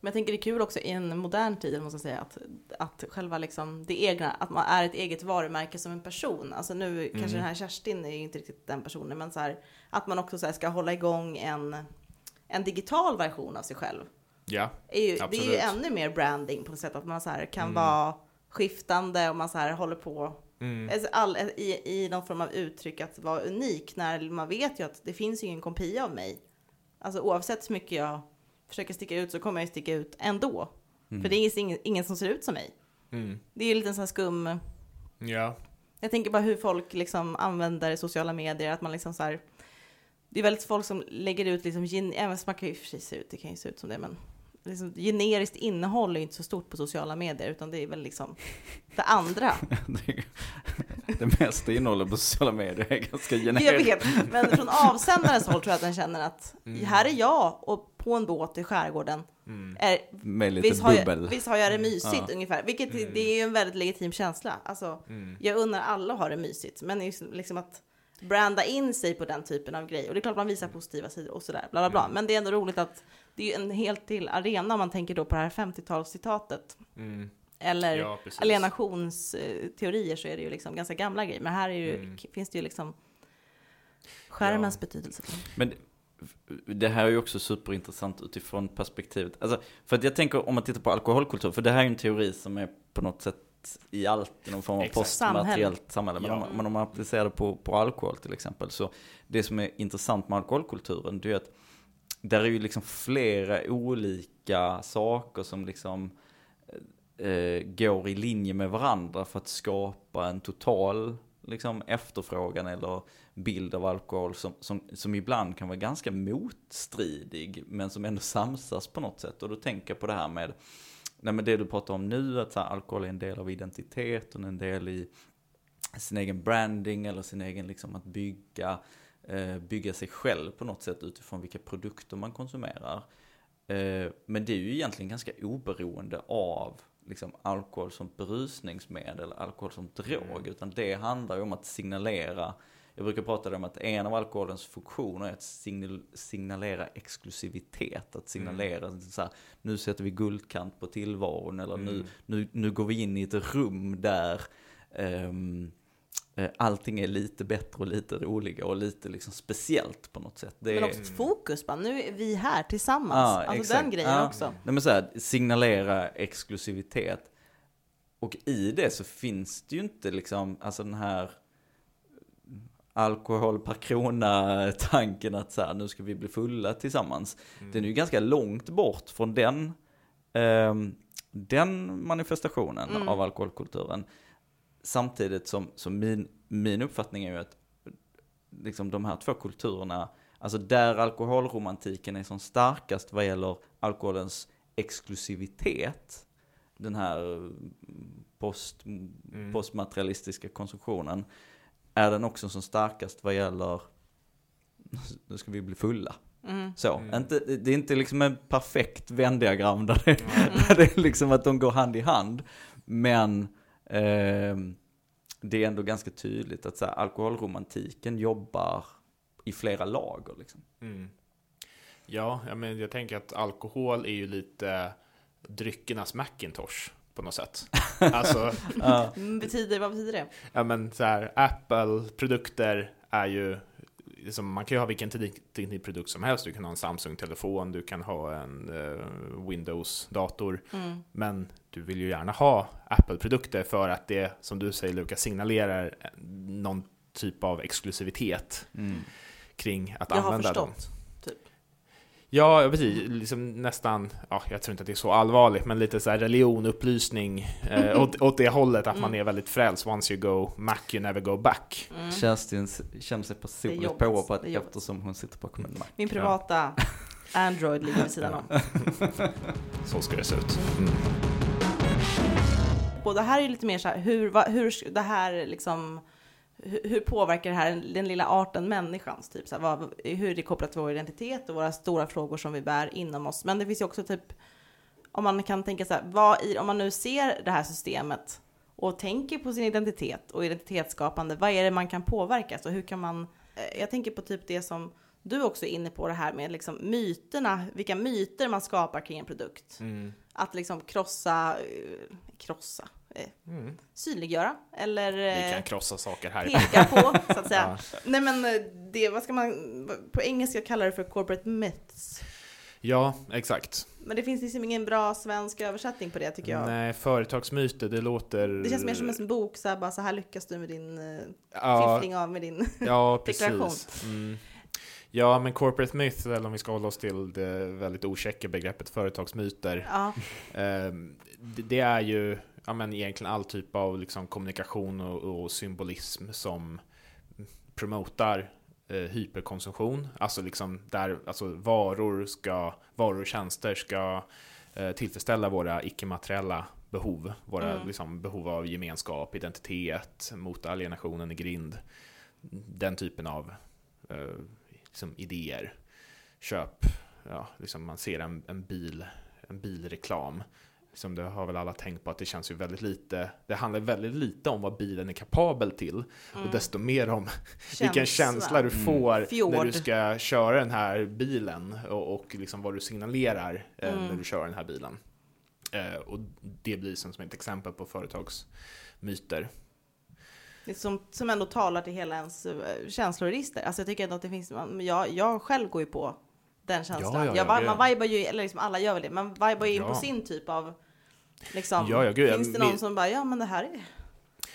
Speaker 1: Men jag tänker det är kul också i en modern tid, måste jag säga, att, att själva liksom det egna, att man är ett eget varumärke som en person. Alltså nu kanske den här Kerstin är ju inte riktigt den personen, men så här, att man också så ska hålla igång en, en digital version av sig själv.
Speaker 2: Ja,
Speaker 1: Är ju, det är ju
Speaker 2: Absolut.
Speaker 1: ännu mer branding på något sätt, att man så kan
Speaker 2: Mm.
Speaker 1: vara skiftande och man så håller på
Speaker 2: mm.
Speaker 1: Alltså All, i, I någon form av uttryck att vara unik när man vet ju att det finns ju ingen kopia av mig. Alltså oavsett hur mycket jag försöker sticka ut så kommer jag ju sticka ut ändå. För det är ingen, ingen som ser ut som mig.
Speaker 2: Mm.
Speaker 1: Det är ju lite sån här skum...
Speaker 2: ja.
Speaker 1: Jag tänker bara hur folk liksom använder sociala medier, att man liksom så här... Det är väldigt folk som lägger ut liksom, gen- även man kan ju för sig se ut, det kan ju se ut som det, men liksom, generiskt innehåll är ju inte så stort på sociala medier, utan det är väl liksom det andra.
Speaker 3: Det, mesta innehållet på sociala medier är ganska
Speaker 1: Jag
Speaker 3: generiskt.
Speaker 1: vet, men från avsändarens håll tror jag att den känner att här är jag och på en båt i skärgården.
Speaker 2: Mm.
Speaker 1: Är,
Speaker 3: Med lite
Speaker 1: visst, har jag,
Speaker 3: bubbel.
Speaker 1: visst har jag det mysigt
Speaker 3: Ja.
Speaker 1: ungefär, vilket det är ju en väldigt legitim känsla. Alltså,
Speaker 2: Mm.
Speaker 1: jag unnar alla att ha det mysigt, men just liksom att branda in sig på den typen av grej. Och det är klart man visar positiva sidor och sådär, bla bla bla. Men det är ändå roligt att det är ju en helt till arena om man tänker då på det här 50-talscitatet.
Speaker 2: Mm.
Speaker 1: Eller
Speaker 2: Ja,
Speaker 1: alienationsteorier så är det ju liksom ganska gamla grejer. Men här är ju,
Speaker 2: Mm.
Speaker 1: finns det ju liksom skärmens betydelse.
Speaker 3: Men det här är ju också superintressant utifrån perspektivet. Alltså, för att jag tänker om man tittar på alkoholkultur, för det här är ju en teori som är på något sätt i allt i någon form av postmateriellt samhälle. Men,
Speaker 2: Ja.
Speaker 3: om, men om man applicerar det på, på alkohol till exempel. Så det som är intressant med alkoholkulturen det är att där är ju liksom flera olika saker som liksom eh, går i linje med varandra för att skapa en total liksom, efterfrågan eller bild av alkohol som, som, som ibland kan vara ganska motstridig men som ändå samsas på något sätt. Och då tänker jag på det här med nej, men det du pratar om nu, att så här, alkohol är en del av identiteten, en del i sin egen branding eller sin egen liksom att bygga, eh, bygga sig själv på något sätt utifrån vilka produkter man konsumerar. Eh, men det är ju egentligen ganska oberoende av liksom, alkohol som berusningsmedel, alkohol som drog, utan det handlar ju om att signalera jag brukar prata om att en av alkoholens funktioner är att signal, signalera exklusivitet. Att signalera så här, nu sätter vi guldkant på tillvaron eller nu, nu, nu går vi in i ett rum där eh, allting är lite bättre och lite roligare och lite liksom speciellt på något sätt. Det
Speaker 1: Men
Speaker 3: är-
Speaker 1: också fokus bara, nu är vi här tillsammans.
Speaker 3: Ja,
Speaker 1: alltså
Speaker 3: exakt.
Speaker 1: den grejen
Speaker 3: Ja.
Speaker 1: också.
Speaker 3: Nej men så här, signalera exklusivitet. Och i det så finns det ju inte liksom, alltså den här alkohol per krona tanken att så här, nu ska vi bli fulla tillsammans. Den är ju ganska långt bort från den, ehm, den manifestationen av alkoholkulturen. Samtidigt som, som min, min uppfattning är ju att liksom de här två kulturerna, alltså där alkoholromantiken är som starkast vad gäller alkoholens exklusivitet, den här post, postmaterialistiska konsumtionen, är den också som starkast vad gäller, nu ska vi bli fulla. Så, inte, det är inte liksom en perfekt Venn-diagram där, det, där det är liksom att de går hand i hand. Men ehm, det är ändå ganska tydligt att så här, alkoholromantiken jobbar i flera lager. Liksom.
Speaker 2: Mm. Ja, ja, men jag tänker att alkohol är ju lite dryckernas Macintosh på något sätt. Alltså,
Speaker 1: Mm, Betyder, vad betyder det?
Speaker 2: ja men så här, Apple-produkter är ju, liksom, man kan ju ha vilken teknikprodukt som helst. Du kan ha en Samsung-telefon, du kan ha en eh, Windows-dator. Men du vill ju gärna ha Apple-produkter för att det, som du säger Lukas, signalerar någon typ av exklusivitet kring att
Speaker 1: Jag har
Speaker 2: använda dem. Ja, precis. Liksom nästan, ja, jag tror inte att det är så allvarligt, men lite så här religion, upplysning eh, åt, åt det hållet att
Speaker 1: Mm.
Speaker 2: man är väldigt frälst. Once you go Mac, you never go back.
Speaker 3: Kerstin s- känner sig personligt påhoppad eftersom hon sitter bakom en Mac.
Speaker 1: Min privata Android ligger vid sidan om.
Speaker 2: Så ska det se ut. Mm.
Speaker 1: Och det här är ju lite mer så här, hur, hur det här liksom, hur, påverkar det här den lilla arten människans, typ så här, vad, hur är det kopplat till vår identitet och våra stora frågor som vi bär inom oss. Men det finns ju också typ, om man kan tänka så här, vad i, om man nu ser det här systemet och tänker på sin identitet och identitetsskapande, vad är det man kan påverka? Så hur kan man, eh, jag tänker på typ det som du också är inne på det här med liksom myterna, vilka myter man skapar kring en produkt. Att liksom krossa, eh, krossa, eh, synliggöra eller
Speaker 2: Vi
Speaker 1: eh,
Speaker 2: kan krossa saker här.
Speaker 1: peka på så att säga. Nej men eh, det, vad ska man, på engelska kallar det för corporate myths.
Speaker 2: Ja, exakt.
Speaker 1: Men det finns liksom ingen bra svensk översättning på det tycker jag.
Speaker 2: Nej, företagsmyter, det låter...
Speaker 1: Det känns mer som en bok, så här, bara så här lyckas du med din
Speaker 2: Ja,
Speaker 1: fiffling av med din...
Speaker 2: Ja,
Speaker 1: Deklaration.
Speaker 2: precis. Mm. Ja, men corporate myth, eller om vi ska hålla oss till det väldigt okäcka begreppet företagsmyter.
Speaker 1: ja,
Speaker 2: Ehm, det är ju ja, men egentligen all typ av liksom, kommunikation och, och symbolism som promotar eh, hyperkonsumtion. Alltså liksom där alltså, varor, ska, varor och tjänster ska eh, tillfredsställa våra icke-materiella behov. Våra liksom, behov av gemenskap, identitet, mot alienationen i grind. Den typen av eh, liksom, idéer. Köp, ja, liksom man ser en, en bil, en bilreklam. Liksom det har väl alla tänkt på att det känns ju väldigt lite, det handlar väldigt lite om vad bilen är kapabel till och desto mer om vilken känsla du får
Speaker 1: Fjord.
Speaker 2: när du ska köra den här bilen och, och liksom vad du signalerar eh,
Speaker 1: Mm.
Speaker 2: när du kör den här bilen. Eh, och det blir som, som ett exempel på företagsmyter.
Speaker 1: Som, som ändå talar till hela ens eh, känsloregister. Alltså jag tycker ändå att det finns, jag, jag själv går ju på den känslan.
Speaker 2: Ja, ja,
Speaker 1: jag,
Speaker 2: ja, det-
Speaker 1: man vibar ju, eller liksom alla gör väl det, man vibar ju in
Speaker 2: Ja.
Speaker 1: på sin typ av Liksom.
Speaker 2: Ja, ja, gud,
Speaker 1: Finns det
Speaker 2: jag-
Speaker 1: någon som bara, ja men det här är...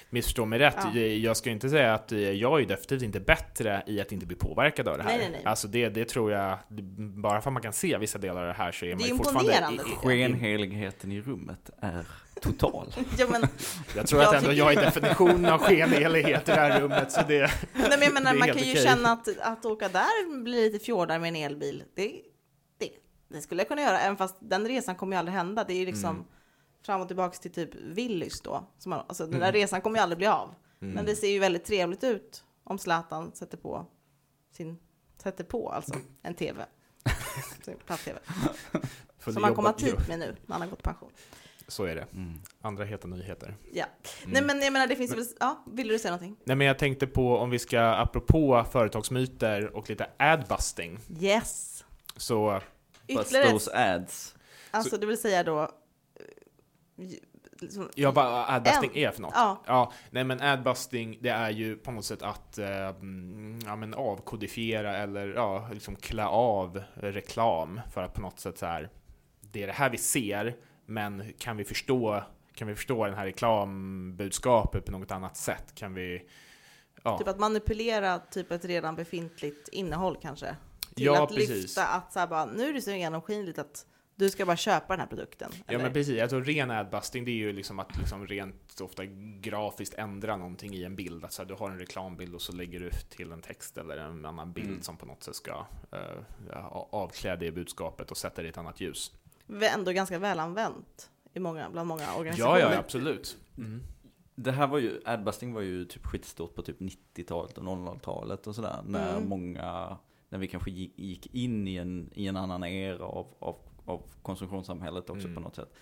Speaker 2: Missförstå mig rätt,
Speaker 1: Ja.
Speaker 2: jag ska inte säga att eh, jag är definitivt inte bättre i att inte bli påverkad av det här.
Speaker 1: Nej, nej, nej.
Speaker 2: Alltså det, det tror jag, bara för att man kan se vissa delar av det här så är man
Speaker 1: Det är
Speaker 2: ju fortfarande...
Speaker 3: Skenheligheten i rummet är total.
Speaker 1: Ja, men,
Speaker 2: Jag tror
Speaker 1: Jag
Speaker 2: att ändå
Speaker 1: tycker-
Speaker 2: jag är definitionen av skenhelighet i det här rummet, så det...
Speaker 1: nej, men menar,
Speaker 2: Det är
Speaker 1: man kan ju
Speaker 2: okej.
Speaker 1: känna att, att åka där blir lite fjordar med en elbil. Det, det, det skulle jag kunna göra, även fast den resan kommer ju aldrig hända. Det är ju liksom
Speaker 2: Mm.
Speaker 1: Fram och tillbaks till typ Willys då. Som man, alltså, Den
Speaker 2: Mm.
Speaker 1: där resan kommer ju aldrig bli av. Men det ser ju väldigt trevligt ut om Zlatan sätter på sin, sätter på alltså en tv. Sin Platt-tv. Som han kommer ha tid med nu när han har gått i pension.
Speaker 2: Så är det.
Speaker 3: Mm.
Speaker 2: Andra heta nyheter.
Speaker 1: Ja.
Speaker 2: Mm.
Speaker 1: Nej men jag menar det finns väl, ja, vill du säga någonting?
Speaker 2: Nej men jag tänkte på om vi ska, apropå företagsmyter och lite adbusting,
Speaker 1: Yes!
Speaker 2: så
Speaker 1: Ytterligare ett,
Speaker 3: those ads.
Speaker 1: alltså det vill säga då, liksom,
Speaker 2: Ja, vad adbusting
Speaker 1: En-
Speaker 2: är för något?
Speaker 1: ja,
Speaker 2: Ja, nej men adbusting, det är ju på något sätt att eh, ja, men avkodifiera eller ja, liksom klä av reklam för att på något sätt så här, det är det här vi ser, men kan vi förstå, kan vi förstå den här reklambudskapet på något annat sätt? Kan vi, ja,
Speaker 1: typ att manipulera typ ett redan befintligt innehåll kanske. Till
Speaker 2: Ja,
Speaker 1: att
Speaker 2: precis.
Speaker 1: lyfta att så här bara, nu är det så genomskinligt att du ska bara köpa den här produkten.
Speaker 2: Ja
Speaker 1: eller?
Speaker 2: men precis, alltså ren adbusting det är ju liksom att liksom rent ofta grafiskt ändra någonting i en bild. Alltså du har en reklambild och så lägger du till en text eller en annan bild
Speaker 3: Mm.
Speaker 2: som på något sätt ska uh, avklä det budskapet och sätta det i ett annat ljus.
Speaker 1: Ändå ganska välanvänt i många, bland många organisationer.
Speaker 2: Ja, ja, absolut. Mm.
Speaker 3: Det här var ju, adbusting var ju typ skitstort på typ 90-talet och 00-talet och sådär. När
Speaker 1: Mm.
Speaker 3: många, när vi kanske gick, gick in i en, i en annan era av, av, av konsumtionssamhället också
Speaker 2: Mm.
Speaker 3: på något sätt.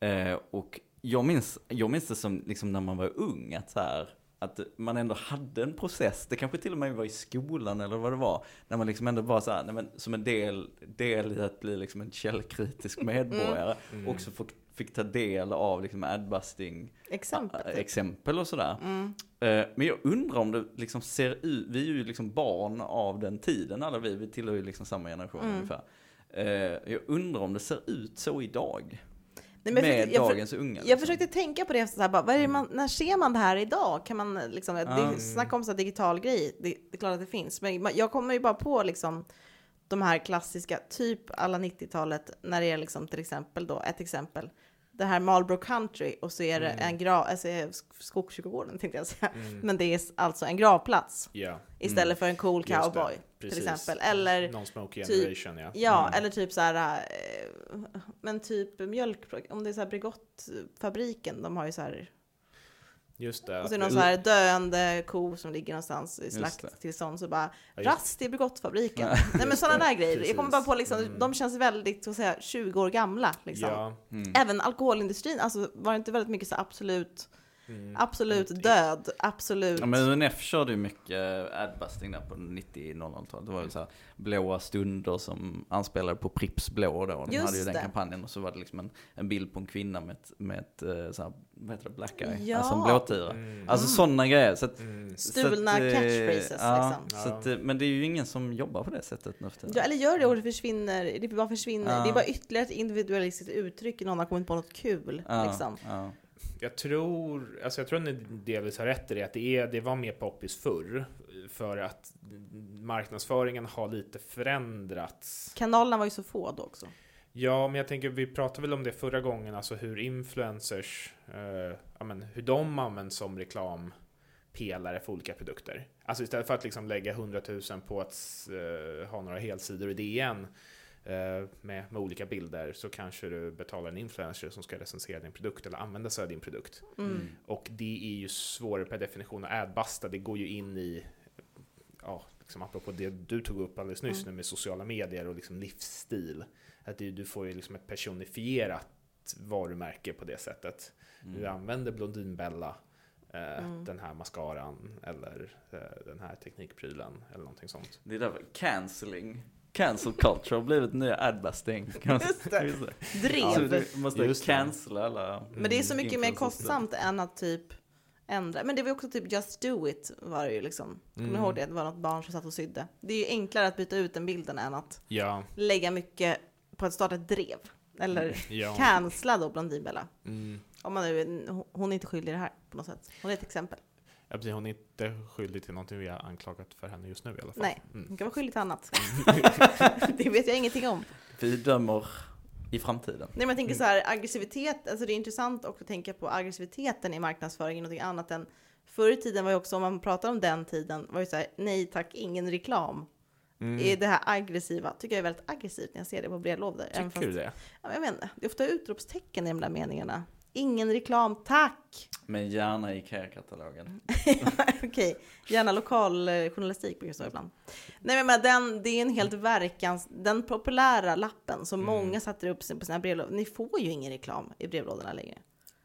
Speaker 3: Eh, och jag minns, jag minns det som liksom när man var ung, att så här, att man ändå hade en process, det kanske till och med var i skolan eller vad det var, när man liksom ändå var så här, nej men, som en del, del i att bli liksom en källkritisk medborgare,
Speaker 2: Mm.
Speaker 3: också fick, fick ta del av liksom adbusting
Speaker 1: Exempel. typ.
Speaker 3: exempel och sådär.
Speaker 1: Mm.
Speaker 3: Eh, Men jag undrar om det liksom ser ut, vi är ju liksom barn av den tiden alla vi, vi tillhör ju liksom samma generation
Speaker 1: Mm.
Speaker 3: ungefär. Eh, Jag undrar om det ser ut så idag.
Speaker 1: Nej, jag
Speaker 3: med
Speaker 1: försökte- jag
Speaker 3: dagens unga.
Speaker 1: Jag
Speaker 3: liksom.
Speaker 1: försökte tänka på det, så här, bara, det man, när ser man det här idag? Kan man liksom, det
Speaker 3: Mm.
Speaker 1: är snack om så här digital grej, det, det är klart att det finns, men jag kommer ju bara på liksom de här klassiska, typ alla 90-talet, när det är liksom till exempel då, ett exempel, det här Marlboro Country och så är det
Speaker 2: Mm.
Speaker 1: en grav, alltså Skogskyrkogården tänkte jag säga,
Speaker 2: Mm.
Speaker 1: men det är alltså en gravplats
Speaker 2: Ja,
Speaker 1: istället för en cool
Speaker 2: Just
Speaker 1: cowboy till
Speaker 2: precis.
Speaker 1: exempel, eller
Speaker 2: Non-smoking
Speaker 1: typ-
Speaker 2: generation, ja.
Speaker 1: Ja,
Speaker 2: Mm.
Speaker 1: eller typ så här, eh, men typ mjölk, om det är så här Bregottfabriken, de har ju så här,
Speaker 2: Just det.
Speaker 1: och så är det någon så här döende ko som ligger någonstans i slakttillstånd, så bara
Speaker 2: Ja,
Speaker 1: rast i Bregottfabriken. Nej men sådana där grejer,
Speaker 2: Precis.
Speaker 1: jag kommer bara på liksom,
Speaker 2: Mm.
Speaker 1: de känns väldigt, så att säga, 20 år gamla liksom.
Speaker 2: Ja.
Speaker 3: Mm.
Speaker 1: Även alkoholindustrin, alltså var det inte väldigt mycket så absolut. Absolut
Speaker 2: Mm.
Speaker 1: död, absolut.
Speaker 3: Ja, men UNF körde ju mycket adbusting där på 90-00-talet. Det var ju så här blåa stunder som anspelade på Pripps blå då. De
Speaker 1: Just
Speaker 3: hade ju den
Speaker 1: det.
Speaker 3: kampanjen och så var det liksom en, en bild på en kvinna med ett, med ett eh, så här, vad heter det, black eye?
Speaker 1: Ja.
Speaker 3: Alltså en blåtira.
Speaker 2: Mm.
Speaker 3: Alltså sådana grejer. Så att,
Speaker 2: Mm.
Speaker 1: Stulna
Speaker 3: så att, eh,
Speaker 1: catchphrases,
Speaker 3: ja,
Speaker 1: liksom.
Speaker 3: Så att, eh, men det är ju ingen som jobbar på det sättet nu.
Speaker 1: Ja, eller gör det och det försvinner, det bara försvinner.
Speaker 3: Ja.
Speaker 1: Det är bara ytterligare ett individualistiskt uttryck, någon har kommit på något kul.
Speaker 3: Ja,
Speaker 1: Liksom.
Speaker 3: Ja.
Speaker 2: Jag tror, alltså jag tror att ni delvis har rätt i det, att det, är, det var mer poppis förr. För att marknadsföringen har lite förändrats.
Speaker 1: Kanalerna var ju så få då också.
Speaker 2: Ja, men jag tänker, vi pratade väl om det förra gången, alltså hur influencers, eh, ja, men, hur de används som reklampelare för olika produkter. Alltså istället för att liksom lägga 100 000 på att eh, ha några helsidor i DN med, med olika bilder så kanske du betalar en influencer som ska recensera din produkt eller använda sig av din produkt.
Speaker 1: Mm.
Speaker 2: Och det är ju svårare per definition att adbusta, det går ju in i, ja, liksom apropå det du tog upp alldeles nyss
Speaker 1: Mm.
Speaker 2: nu med sociala medier och liksom livsstil. Att det, du får ju liksom ett personifierat varumärke på det sättet. Du använder Blondinbella, eh,
Speaker 1: Mm.
Speaker 2: den här mascaran eller eh, den här teknikprylen eller någonting sånt.
Speaker 3: Det är därför cancelling. Cancel culture har blivit nya adbusting.
Speaker 1: Just det.
Speaker 3: Just det.
Speaker 1: Drev.
Speaker 3: Så du måste
Speaker 2: Just
Speaker 3: cancella alla.
Speaker 1: Men det är så mycket mer kostsamt än att typ ändra. Men det var ju också typ just do it var det ju liksom. Kommer
Speaker 2: Mm.
Speaker 1: ihåg det? Det var något barn som satt och sydde. Det är ju enklare att byta ut den bilden än att
Speaker 2: Ja,
Speaker 1: lägga mycket på att starta ett drev. Eller
Speaker 2: Ja.
Speaker 1: cancella då Blondinbella.
Speaker 2: Mm.
Speaker 1: Om man nu, hon är inte skyldig i det här på något sätt. Hon är ett exempel.
Speaker 2: Ja, precis, hon är inte skyldig till någonting vi har anklagat för henne just nu i alla fall.
Speaker 1: Nej,
Speaker 2: Mm.
Speaker 1: hon kan vara skyldig till annat. det vet jag ingenting om.
Speaker 3: Vi dömer i framtiden.
Speaker 1: Nej men jag tänker så här, aggressivitet, alltså det är intressant också att tänka på aggressiviteten i marknadsföring, någonting annat än förr i tiden var ju också, om man pratar om den tiden, var ju så här, nej tack, ingen reklam.
Speaker 2: Mm.
Speaker 1: Är det här aggressiva, tycker jag är väldigt aggressivt när jag ser det på brevlådor.
Speaker 2: Tycker du
Speaker 1: fast-
Speaker 2: det?
Speaker 1: Ja, men jag inte, det är ofta utropstecken i de där meningarna. Ingen reklam, tack!
Speaker 3: Men gärna IKEA-katalogen.
Speaker 1: Okej, gärna lokal journalistik brukar det stå ibland. Nej men den, det är en helt verkans, den populära lappen som många sätter upp på sina brevlådor, ni får ju ingen reklam i brevlådorna längre.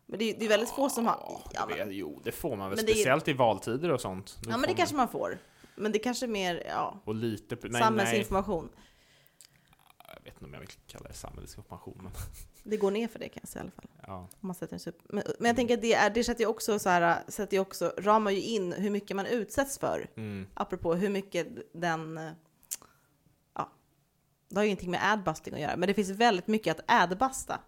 Speaker 1: Men det är, det är väldigt få som har, ja,
Speaker 2: Ja,
Speaker 1: men,
Speaker 2: det, jo, det får man väl.
Speaker 1: Det är-
Speaker 2: Speciellt i valtider och sånt. Då
Speaker 1: ja, men det kanske man får. Men det kanske är mer, ja,
Speaker 2: Och lite... Nej, nej. Jag vet inte om jag vill kalla det samhällsinformation, men
Speaker 1: Det går ner för det kan jag säga i alla fall.
Speaker 2: ja.
Speaker 1: Om man sätter en men, men jag tänker att det, är, det sätter ju också så här, sätter ju också, ramar ju in hur mycket man utsätts för.
Speaker 2: Mm.
Speaker 1: Apropå hur mycket den, ja, det har ju ingenting med adbusting att göra, men det finns väldigt mycket att adbusta.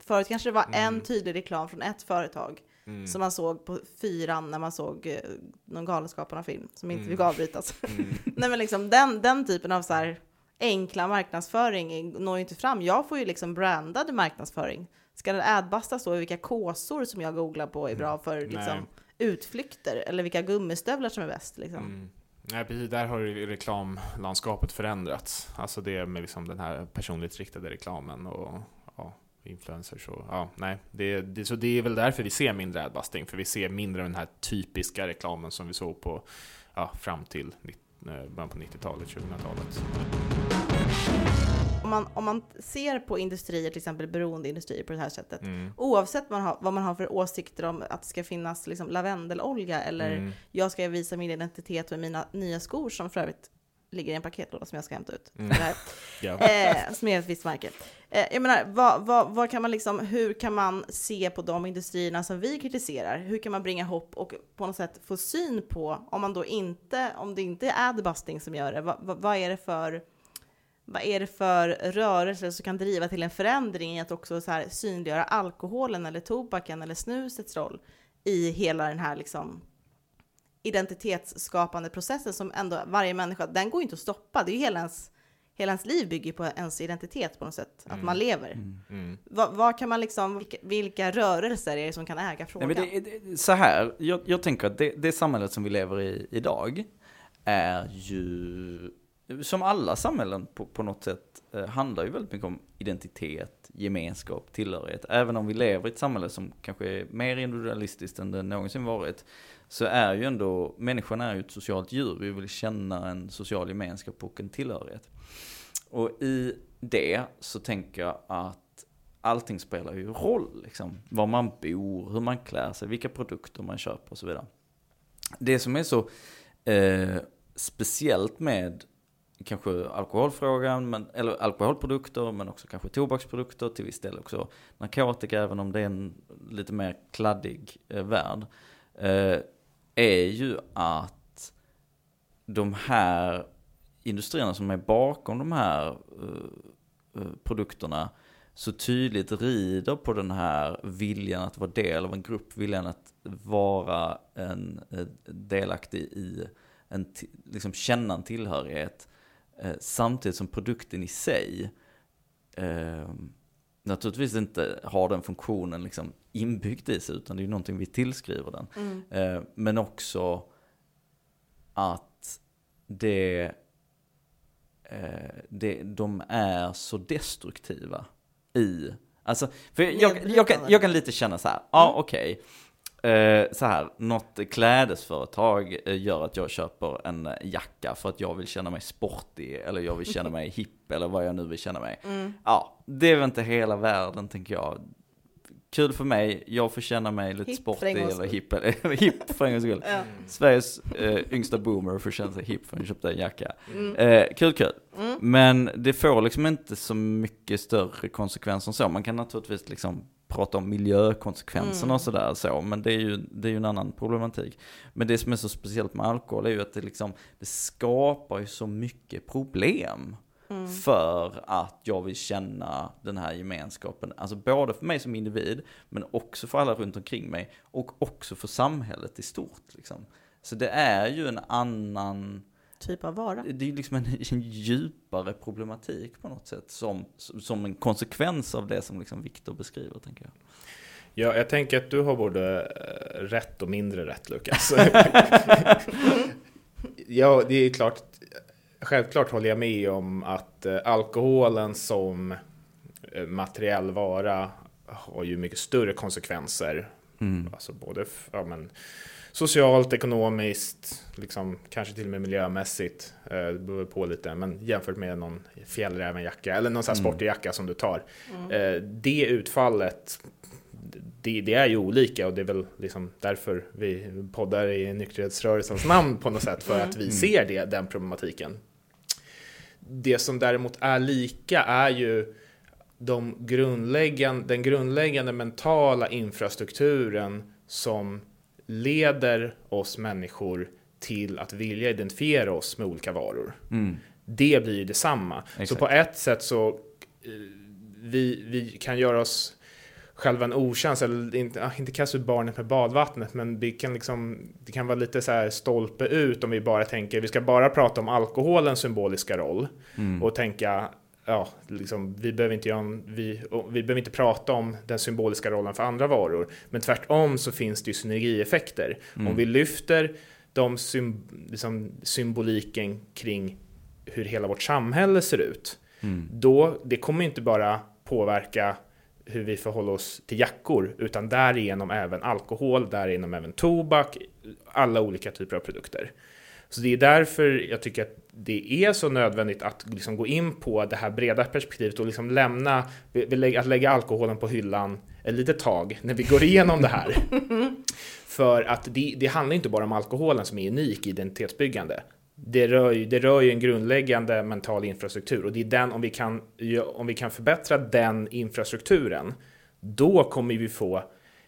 Speaker 1: Förut kanske det var en tydlig reklam från ett företag
Speaker 2: Mm.
Speaker 1: som man såg på fyran när man såg eh, någon Galenskaparna-film som inte
Speaker 2: Mm.
Speaker 1: fick avbrytas.
Speaker 2: Mm.
Speaker 1: Nej men liksom den, den typen av så här enkla marknadsföring når ju inte fram. Jag får ju liksom brandad marknadsföring. Ska det adbustas då i vilka kåsor som jag googlar på är bra för liksom, utflykter eller vilka gummistövlar som är bäst liksom.
Speaker 2: Mm. Nej, precis. Där har ju reklamlandskapet förändrats. Alltså det med liksom den här personligt riktade reklamen och ja, influencers och ja, nej. Det, det, så det är väl därför vi ser mindre adbusting, för vi ser mindre av den här typiska reklamen som vi såg på, ja, fram till eh, början på 90-talet, 2000-talet.
Speaker 1: Om, man, om man ser på industrier, till exempel beroendeindustrier på det här sättet,
Speaker 2: Mm.
Speaker 1: oavsett man har, vad man har för åsikter om att det ska finnas liksom lavendelolja eller
Speaker 2: Mm.
Speaker 1: jag ska visa min identitet med mina nya skor som för övrigt ligger i en paketlåda som jag ska hämta ut.
Speaker 2: Mm. Ja.
Speaker 1: eh, som är ett visst märke. Eh, jag menar, vad, vad, vad kan man liksom, hur kan man se på de industrierna som vi kritiserar? Hur kan man bringa hopp och på något sätt få syn på, om man då inte, om det inte är adbusting som gör det, vad, vad är det för vad är det för rörelser som kan driva till en förändring i att också så här synliggöra alkoholen eller tobaken eller snusets roll i hela den här liksom identitetsskapande processen som ändå varje människa, den går ju inte att stoppa. Det är ju hela ens, hela ens liv bygger på ens identitet på något sätt, att man lever.
Speaker 2: Mm.
Speaker 1: Vad, vad kan man liksom, vilka, vilka rörelser är det som kan äga
Speaker 3: Nej,
Speaker 1: frågan?
Speaker 3: men det, det, så här, jag, jag tänker att det, det samhället som vi lever i idag är ju, som alla samhällen på, på något sätt, eh, handlar ju väldigt mycket om identitet, gemenskap, tillhörighet. Även om vi lever i ett samhälle som kanske är mer individualistiskt än det någonsin varit, så är ju ändå, människan är ju ett socialt djur, vi vill känna en social gemenskap och en tillhörighet. Och i det så tänker jag att allting spelar ju roll, liksom. Var man bor, hur man klär sig, vilka produkter man köper och så vidare. Det som är så eh, speciellt med kanske alkoholfrågan, men, eller alkoholprodukter, men också kanske tobaksprodukter, till viss del också narkotika, även om det är en lite mer kladdig eh, värld, eh, är ju att de här industrierna som är bakom de här eh, eh produkterna så tydligt rider på den här viljan att vara del av en grupp, viljan att vara en eh, delaktig i en, liksom känna en tillhörighet, eh, samtidigt som produkten i sig eh, naturligtvis inte har den funktionen liksom inbyggd i sig, utan det är ju någonting vi tillskriver den.
Speaker 1: Mm.
Speaker 3: Eh, men också att det, eh, det, de är så destruktiva i, alltså, för jag, jag, jag, kan, jag kan lite känna så här, ja okej, eh, så här, något klädesföretag eh, gör att jag köper en jacka för att jag vill känna mig sportig, eller jag vill känna mig hipp, eller vad jag nu vill känna mig.
Speaker 1: Mm.
Speaker 3: Ja, det är väl inte hela världen tänker jag. Kul för mig, jag får känna mig lite
Speaker 1: en
Speaker 3: sportig eller hipp, eller hipp för en gångs skull.
Speaker 1: Ja.
Speaker 3: Sveriges eh, yngsta boomer får känna sig hipp för att köpte en jacka.
Speaker 1: Mm.
Speaker 3: Eh, kul, kul.
Speaker 1: Mm.
Speaker 3: Men det får liksom inte så mycket större konsekvenser än så. Man kan naturligtvis liksom prata om miljökonsekvenserna
Speaker 1: Mm.
Speaker 3: och sådär så, men det är, ju, det är ju en annan problematik. Men det som är så speciellt med alkohol är ju att det liksom, det skapar ju så mycket problem. För att jag vill känna den här gemenskapen. Alltså både för mig som individ, men också för alla runt omkring mig. Och också för samhället i stort. Liksom. Så det är ju en annan,
Speaker 1: Typ av vara.
Speaker 3: det är liksom en, en djupare problematik på något sätt. Som, som en konsekvens av det som liksom Viktor beskriver, tänker jag.
Speaker 2: Ja, jag tänker att du har både eh, rätt och mindre rätt, Lukas. ja, det är klart. Självklart håller jag med om att eh, alkoholen som eh, materiell vara har ju mycket större konsekvenser. Alltså både ja, men, socialt, ekonomiskt, liksom, kanske till och med miljömässigt. Eh, det beror på lite, men jämfört med någon fjällrävenjacka eller någon sån här jacka som du tar. Eh, det utfallet det, det är ju olika och det är väl liksom därför vi poddar i nykterhetsrörelsens namn på något sätt, för att vi ser det, den problematiken. Det som däremot är lika är ju de grundläggande, den grundläggande mentala infrastrukturen som leder oss människor till att vilja identifiera oss med olika varor. Det blir detsamma. Så
Speaker 3: Exakt.
Speaker 2: på ett sätt så eh, vi, vi kan göra oss själva en otjänst, eller inte, ah, inte kasta ut barnet med badvattnet, men vi kan liksom, det kan vara lite så här stolpe ut om vi bara tänker, vi ska bara prata om alkoholens symboliska roll och tänka, ja, liksom, vi, behöver inte en- vi, vi behöver inte prata om den symboliska rollen för andra varor, men tvärtom så finns det ju synergieffekter. Om vi lyfter de sym, liksom, symboliken kring hur hela vårt samhälle ser ut, då, det kommer inte bara påverka hur vi förhåller oss till jackor, utan därigenom även alkohol, därigenom även tobak, alla olika typer av produkter. Så det är därför jag tycker att det är så nödvändigt att liksom gå in på det här breda perspektivet och liksom lämna, att lägga alkoholen på hyllan ett litet tag när vi går igenom det här. För att det, det handlar inte bara om alkoholen som är unik i identitetsbyggande. Det rör, ju, det rör ju en grundläggande mental infrastruktur och det är den, om vi kan, om vi kan förbättra den infrastrukturen, då kommer vi få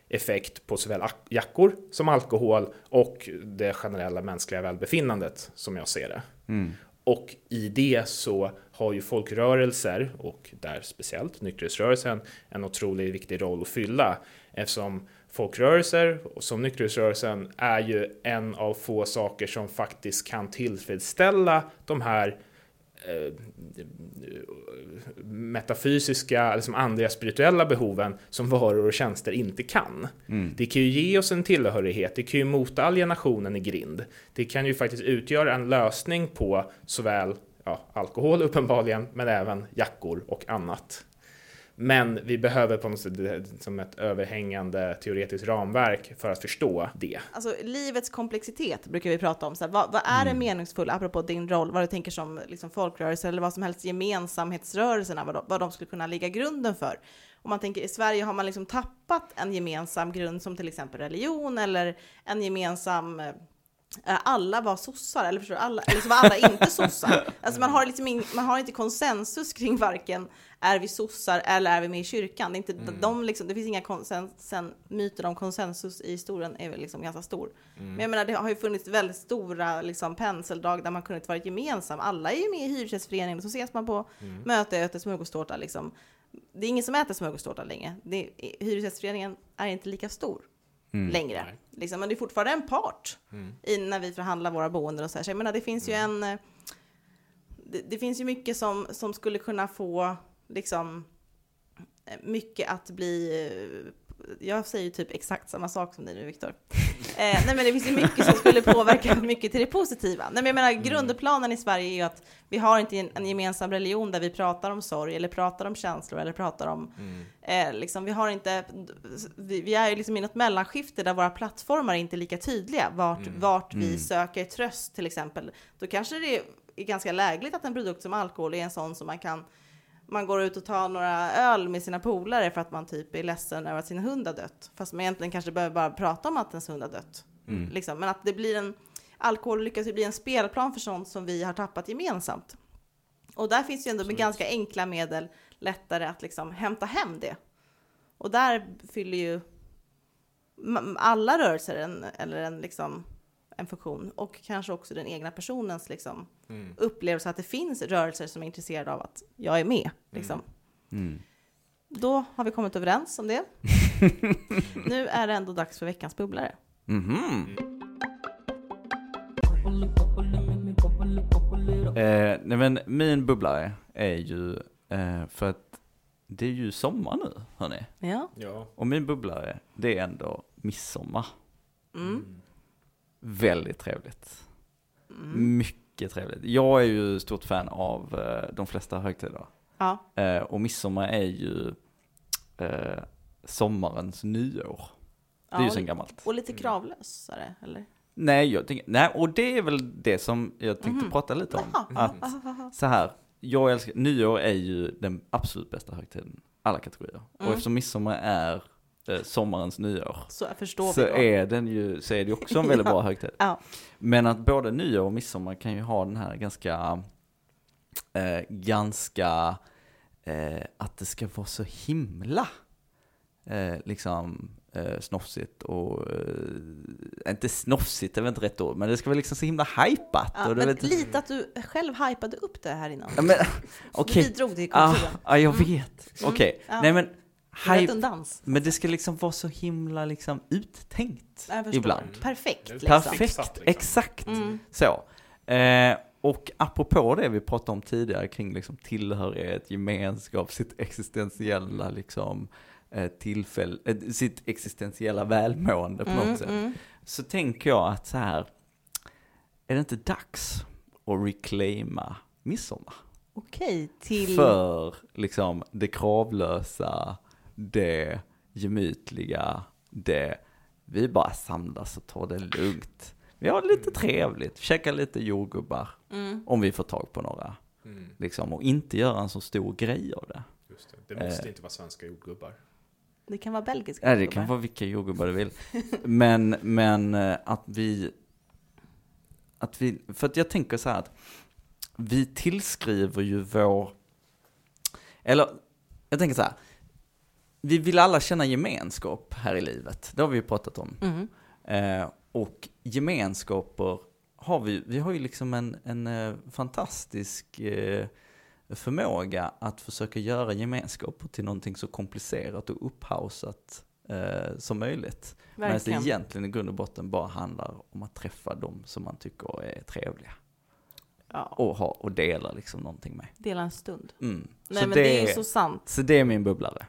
Speaker 2: effekt på såväl jackor som alkohol och det generella mänskliga välbefinnandet som jag ser det. Mm. Och i det så har ju folkrörelser, och där speciellt nykterhetsrörelsen, en otroligt viktig roll att fylla. Eftersom folkrörelser, som nykterhetsrörelsen, är ju en av få saker som faktiskt kan tillfredsställa de här metafysiska, eller som andliga spirituella behoven som varor och tjänster inte kan. Det kan ju ge oss en tillhörighet, det kan ju mota alienationen i grind. Det kan ju faktiskt utgöra en lösning på såväl ja, alkohol uppenbarligen, men även jackor och annat. Men vi behöver på något sätt som ett överhängande teoretiskt ramverk för att förstå det.
Speaker 1: Alltså livets komplexitet brukar vi prata om. Så här, vad, vad är det meningsfulla, apropå din roll, vad du tänker som liksom, folkrörelse eller vad som helst gemensamhetsrörelserna, vad de, vad de skulle kunna ligga grunden för. Om man tänker i Sverige har man liksom tappat en gemensam grund som till exempel religion eller en gemensam eh, alla var sossar, eller förstår du? Alla, eller så var alla inte sossar. Alltså man har, liksom in, man har inte konsensus kring varken är vi sossar eller är vi med i kyrkan. Det, är inte, de liksom, det finns inga konsensen, myter om konsensus i historien är väl liksom ganska stor. Men jag menar det har ju funnits väldigt stora liksom, penseldrag där man kunnat vara gemensam. Alla är ju med i hyresgästföreningen, så ses man på möte och äter smörgåstårta liksom. Det är ingen som äter smörgåstårta längre. Det, hyresgästföreningen är inte lika stor längre. Liksom, men det är fortfarande en part i, när vi förhandlar våra boenden och så här. Så jag menar, det finns ju en... eh, Det, det finns ju mycket som, som skulle kunna få liksom eh, mycket att bli... eh, Jag säger ju typ exakt samma sak som dig nu Viktor. Eh, nej men det finns ju mycket som skulle påverka mycket till det positiva. Nej men jag menar grundplanen i Sverige är ju att vi har inte en, en gemensam religion där vi pratar om sorg eller pratar om känslor eller pratar om eh, liksom, vi har inte, vi, vi är ju liksom i något mellanskifte där våra plattformar är inte lika tydliga vart, vart vi söker tröst till exempel. Då kanske det är ganska lägligt att en produkt som alkohol är en sån som man kan man går ut och tar några öl med sina polare för att man typ är ledsen över att sin hund har dött. Fast man egentligen kanske behöver bara prata om att ens hund har dött. Liksom. Men att det blir en, alkohol lyckas ju bli en spelplan för sånt som vi har tappat gemensamt. Och där finns ju ändå med ganska enkla medel lättare att liksom hämta hem det. Och där fyller ju alla rörelser en, eller en, liksom, en funktion och kanske också den egna personens liksom,
Speaker 2: Mm.
Speaker 1: upplevelse att det finns rörelser som är intresserade av att jag är med. Liksom.
Speaker 3: Mm.
Speaker 1: Då har vi kommit överens om det. nu är det ändå dags för veckans bubblare.
Speaker 3: Mhm. Eh, nej men min bubblare är ju, eh, för att det är ju sommar nu, hörni.
Speaker 1: Ja.
Speaker 2: Ja.
Speaker 3: Och min bubblare, det är ändå midsommar.
Speaker 1: Mm.
Speaker 3: Väldigt trevligt. Mycket trevligt. Jag är ju stort fan av eh, de flesta högtider.
Speaker 1: Ja.
Speaker 3: Eh, och midsommar är ju eh, sommarens nyår. Det är ju sen gammalt.
Speaker 1: Och lite kravlösare, eller?
Speaker 3: Nej, jag tänker, nej, och det är väl det som jag tänkte
Speaker 1: Mhm.
Speaker 3: prata lite om.
Speaker 1: Jaha.
Speaker 3: Att så här, jag älskar, nyår är ju den absolut bästa högtiden, alla kategorier. Och
Speaker 1: Mm.
Speaker 3: eftersom midsommar är sommarens nyår,
Speaker 1: Så förstår
Speaker 3: så
Speaker 1: vi då.
Speaker 3: är den ju, så är det ju också en väldigt
Speaker 1: Ja.
Speaker 3: bra högtid.
Speaker 1: Ja.
Speaker 3: Men att både nyår och midsommar kan ju ha den här ganska, eh, ganska, eh, att det ska vara så himla, eh, liksom, eh, snofsigt och, eh, inte snofsigt, det är väl inte rätt ord, men det ska vara liksom så himla hypat.
Speaker 1: Ja,
Speaker 3: och
Speaker 1: men
Speaker 3: väl-
Speaker 1: lite att du själv hypade upp det här innan.
Speaker 3: Ja, men,
Speaker 1: Du
Speaker 3: okej.
Speaker 1: bidrog till
Speaker 3: Ah,
Speaker 1: kulturen.
Speaker 3: ja, jag vet.
Speaker 1: Mm.
Speaker 3: Okej,
Speaker 1: Ja.
Speaker 3: nej men, hype,
Speaker 1: Redundans.
Speaker 3: men det ska liksom vara så himla liksom uttänkt ibland.
Speaker 1: Perfekt.
Speaker 2: Det är
Speaker 1: Liksom.
Speaker 3: Perfekt,
Speaker 2: liksom.
Speaker 3: exakt
Speaker 1: Mm.
Speaker 3: så. Eh, och apropå det vi pratade om tidigare kring liksom tillhörighet, gemenskap, sitt existentiella liksom eh, tillfälle, eh, sitt existentiella välmående på
Speaker 1: Mm,
Speaker 3: något sätt.
Speaker 1: mm.
Speaker 3: Så tänker jag att så här, är det inte dags att reclaima midsommar?
Speaker 1: Okej, till...
Speaker 3: För liksom det kravlösa, det gemytliga, det vi bara samlas och tar det lugnt. Vi har lite trevligt, käkar lite jordgubbar,
Speaker 1: Mm.
Speaker 3: om vi får tag på några.
Speaker 2: Mm.
Speaker 3: Liksom, och inte göra en så stor grej av det.
Speaker 2: Just det. det måste
Speaker 3: Eh.
Speaker 2: inte vara svenska jordgubbar.
Speaker 1: Det kan vara belgiska.
Speaker 3: Ja, det
Speaker 1: jordgubbar.
Speaker 3: kan vara vilka jordgubbar du vill. Men, men eh, att vi, att vi, för att jag tänker så här att vi tillskriver ju vår, eller jag tänker så här, vi vill alla känna gemenskap här i livet, det har vi ju pratat om.
Speaker 1: Mm.
Speaker 3: Eh, och gemenskaper har vi, vi har ju liksom en, en eh, fantastisk eh, förmåga att försöka göra gemenskaper till någonting så komplicerat och upphausat eh, som möjligt. Men att det egentligen i grund och botten bara handlar om att träffa dem som man tycker är trevliga.
Speaker 1: Ja.
Speaker 3: Och, ha, och dela liksom någonting med.
Speaker 1: Dela en stund.
Speaker 3: Mm.
Speaker 1: Nej
Speaker 3: så,
Speaker 1: men det, är ju så sant.
Speaker 3: så det är min bubblare.